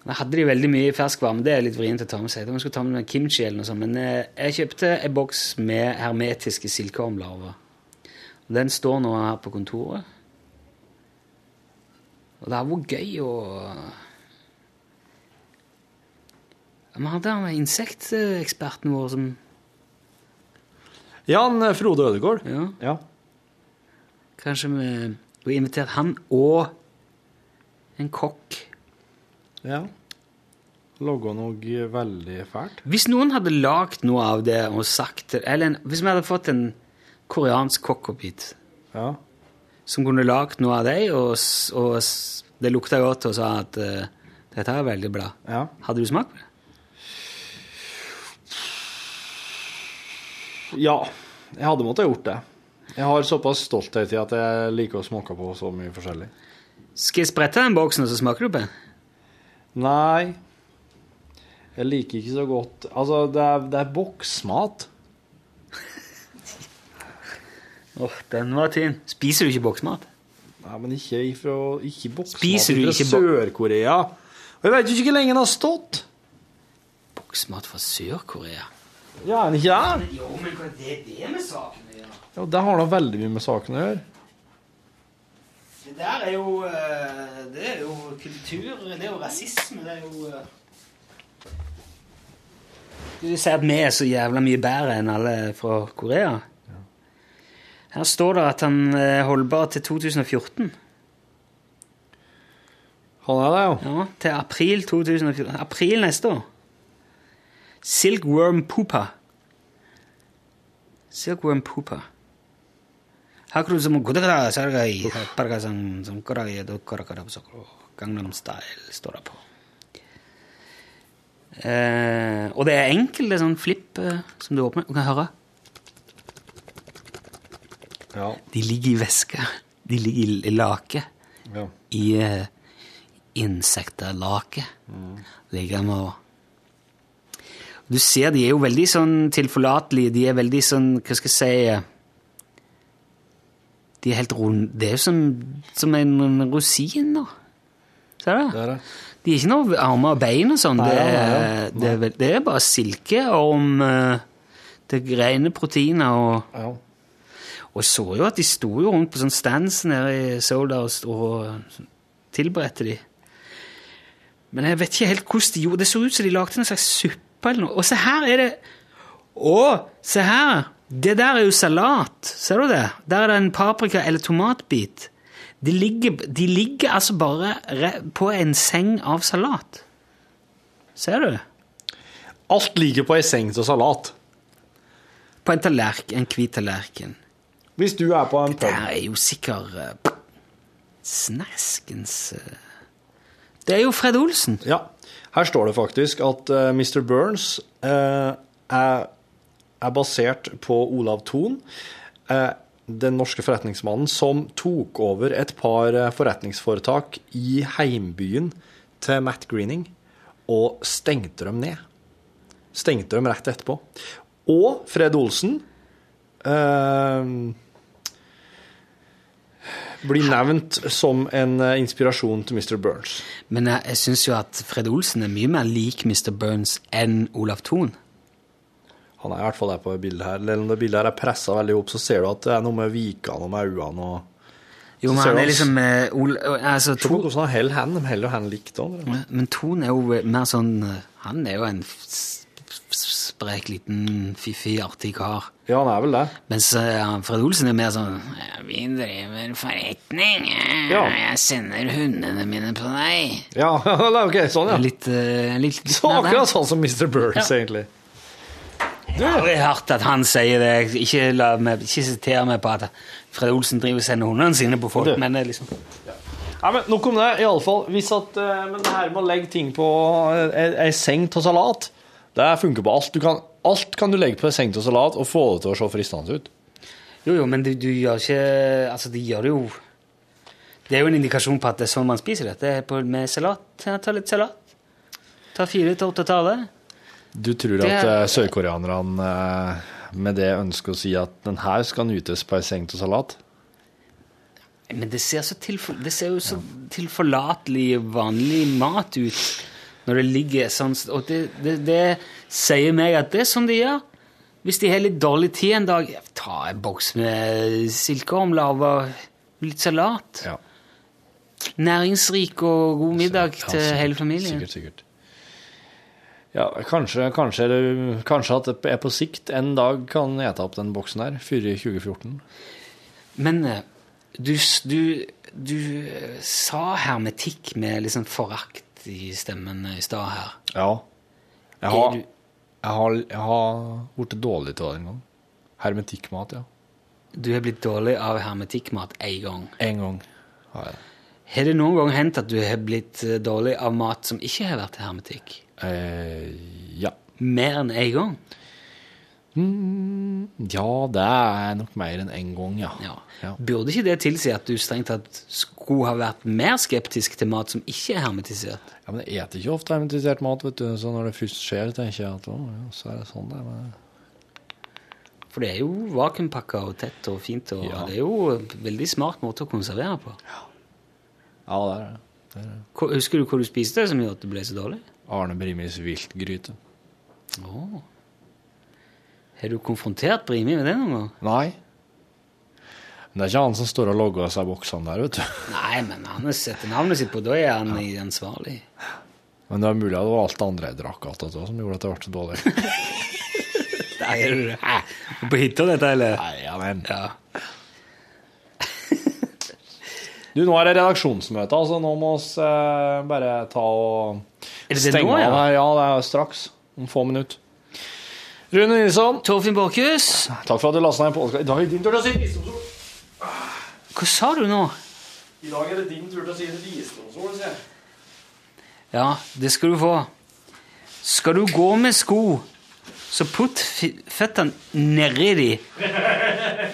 Da hadde de veldig mye ferskvarme. Det er litt vrient å ta med seg. Da man skulle ta med kimchi eller noe sånt. Men eh, jeg kjøpte en boks med hermetiske silkeormlarver. Den står nå her på kontoret. Og det har vært gøy å Vi hadde han insekteksperten vår som Jan han Frode Ødegård. Ja. Kanskje vi vi har invitert han og en kokk. Ja. Logga noe veldig fælt. Hvis noen hadde lagd noe av det og sagt Eller en, hvis vi hadde fått en koreansk cockpit Ja. som kunne lagd noe av det, og, og det lukta godt og sa at uh, dette er veldig bra, Ja. hadde du smakt på det? Ja, jeg hadde måttet gjort det. Jeg har såpass stolthet i at jeg liker å smake på så mye forskjellig. Skal jeg sprette den boksen, og så smaker du på den? Nei. Jeg liker ikke så godt Altså, det er, det er boksmat. Åh, den var tynn. Spiser du ikke boksmat? Nei, men ikke ifra Ikke boksmat Spiser du fra ikke fra Sør-Korea. Og jeg vet jo ikke hvor lenge den har stått. Boksmat fra Sør-Korea? Ja, er den ikke det? Jo, men hva er det, det med saken å gjøre? Ja, Det har da veldig mye med saken å gjøre. Det der er jo eh, Det er jo kultur Det er jo rasisme. Det er jo eh. Du sier at vi er så jævla mye bedre enn alle fra Korea. Her står det at han er holdbar til 2014. Han er det, jo. Ja, til april 2014. April neste år. Silkworm poopa. Silkworm pupa. 하크루 좀 고데가 살가이 파르가상 좀 거라게 도 거라거라 부서고 강남 style står det på. Eh, og det er enkelte sånn flipp eh, som du åpner. Du kan høre. Ja. De ligger i væske. De ligger i, i lake. Ja. I uh, insekter-lake. Ligger de og Du ser de er jo veldig sånn tilforlatelige. De er veldig sånn Hva skal jeg si eh, de er helt runde. Det er jo som, som en, rosin, da. Ser du? Det er det. De er ikke noe armer og bein og sånn. Det, det, det er bare silke om eh, det rene proteiner og Ja. Og så jo at de sto jo rundt på sånn stands nede i Sola og, og tilberedte de. Men jeg vet ikke helt hvordan de gjorde det. så ut som de lagde en slags suppe eller noe. Og se her er det Å, se her! Det der er jo salat. Ser du det? Der er det en paprika- eller tomatbit. De ligger, de ligger altså bare på en seng av salat. Ser du? Alt ligger på ei seng av salat. På en tallerken, en hvit tallerken. Hvis du er på en Det pub her er jo sikkert uh, snaskens uh. Det er jo Fred Olsen. Ja. Her står det faktisk at uh, Mr. Burns eh, er, er basert på Olav Thon, eh, den norske forretningsmannen som tok over et par eh, forretningsforetak i heimbyen til Matt Greening og stengte dem ned. Stengte dem rett etterpå. Og Fred Olsen eh, blir nevnt som en eh, inspirasjon til Mr. Burns. Men jeg, jeg syns jo at Fred Olsen er mye mer lik Mr. Burns enn Olav Thon. Han er i hvert fall der på det bildet her. Eller om det bildet her er pressa veldig opp, så ser du at det er noe med vikene og med øynene og Jo, men han er liksom uh, Ol, altså, Se hvordan han holder hendene. De holder hendene likt òg. Men Ton er jo mer sånn eh, Han er jo en sprek liten, fiffig, artig kar. Ja, han er vel det. Mens uh, Fred Olsen er mer sånn Vi driver forretning. eh, Ja. Jeg sender hundene mine på deg. Ja, ok, sånn, ja. Litt, uh, litt, litt Så akkurat sånn som Mr. Burns, Ja. egentlig. Jeg har aldri hørt at han sier det. Ikke, la meg, ikke sitere meg på at Fred Olsen driver og sender hundene sine på folk, men det liksom liksom Nei, men Nok om det. i alle fall. Hvis at, eh, men det her med å legge ting på eh, ei seng til salat, det funker på alt. Du kan, alt kan du legge på ei seng til salat og få det til å se fristende ut. Jo, jo, men du, du gjør ikke Altså, de gjør det jo Det er jo en indikasjon på at det er sånn man spiser dette Det er på, med salat. Ta litt salat. Ta fire til åtte taler. Du tror Det at er- eh, sørkoreanerne eh, med det ønsker å si at den her skal nytes på ei seng til salat? Men det ser, så tilfor, det ser jo så tilforlatelig vanlig mat ut når det ligger sånn Og det, det, det sier meg at det er sånn de gjør. Hvis de har litt dårlig tid en dag, ta en boks med silkeormlav og litt salat. Ja. Næringsrik og god middag til hele familien. Sikkert, sikkert. Ja, kanskje, kanskje, kanskje at det er på sikt en dag kan ete opp den boksen her, før i 2014. Men eh, du, du, du eh, sa hermetikk med litt sånn forakt i stemmen i stad her. Ja. Jeg har, du- jeg har, jeg har blitt dårlig til det en gang. Hermetikkmat, ja. Du er blitt dårlig av hermetikkmat én gang. En gang har jeg det. Har det noen gang hendt at du har blitt eh, dårlig av mat som ikke har vært hermetikk? Eh, ja. Mer enn én gang? Mm, ja, det er nok mer enn én gang, ja. Ja. Ja. Burde ikke det tilsi at du strengt tatt skulle ha vært mer skeptisk til mat som ikke er hermetisert? Ja, men jeg spiser ikke ofte hermetisert mat, vet du. Så når det først skjer, tenker jeg at å, ja, så er det sånn det er. Men... For det er jo vakuumpakka og tett og fint, og Ja. det er jo en veldig smart måte å konservere på. Ja, det er det. det, er det. Husker du hva du spiste som gjorde at det ble så dårlig? Arne Brimis viltgryte. Åh. Har du konfrontert Brimi med det noen gang? Nei. Men det er ikke han som står og logger seg boksene der, vet du. Nei, men han har sett navnet sitt på, da er han ansvarlig. Men det er mulig at det var alt det andre jeg drakk dette som gjorde at det ble så dårlig. Nei, er du? På hytta, dette, eller? Nei, ja, men. Ja. Du, nå er det redaksjonsmøte, altså nå må vi eh, bare ta og stenge nå, ja? av her. Ja, det er straks. Om få minutter. Rune Nilsson, Torfinn Borchhus, takk for at du lastet ned på. I dag er det din tur til å si visdomsord. hva sa du nå? I dag er det din tur til å si visdomsord, sier jeg. Ja, det skal du få. Skal du gå med sko, så putt føttene nedi de.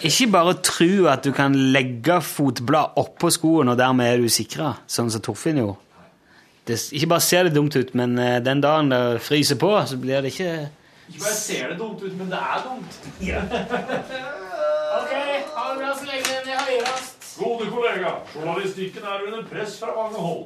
Ikke bare tro at du kan legge fotblad oppå skoen, og dermed er du sikra, sånn som Torfinn gjorde. Det, ikke bare ser det dumt ut, men eh, den dagen det fryser på, så blir det ikke Ikke bare ser det dumt ut, men det er dumt. Ok, ha det bra så lenge vi høres. Gode kollega, journalistikken er under press fra mange hold.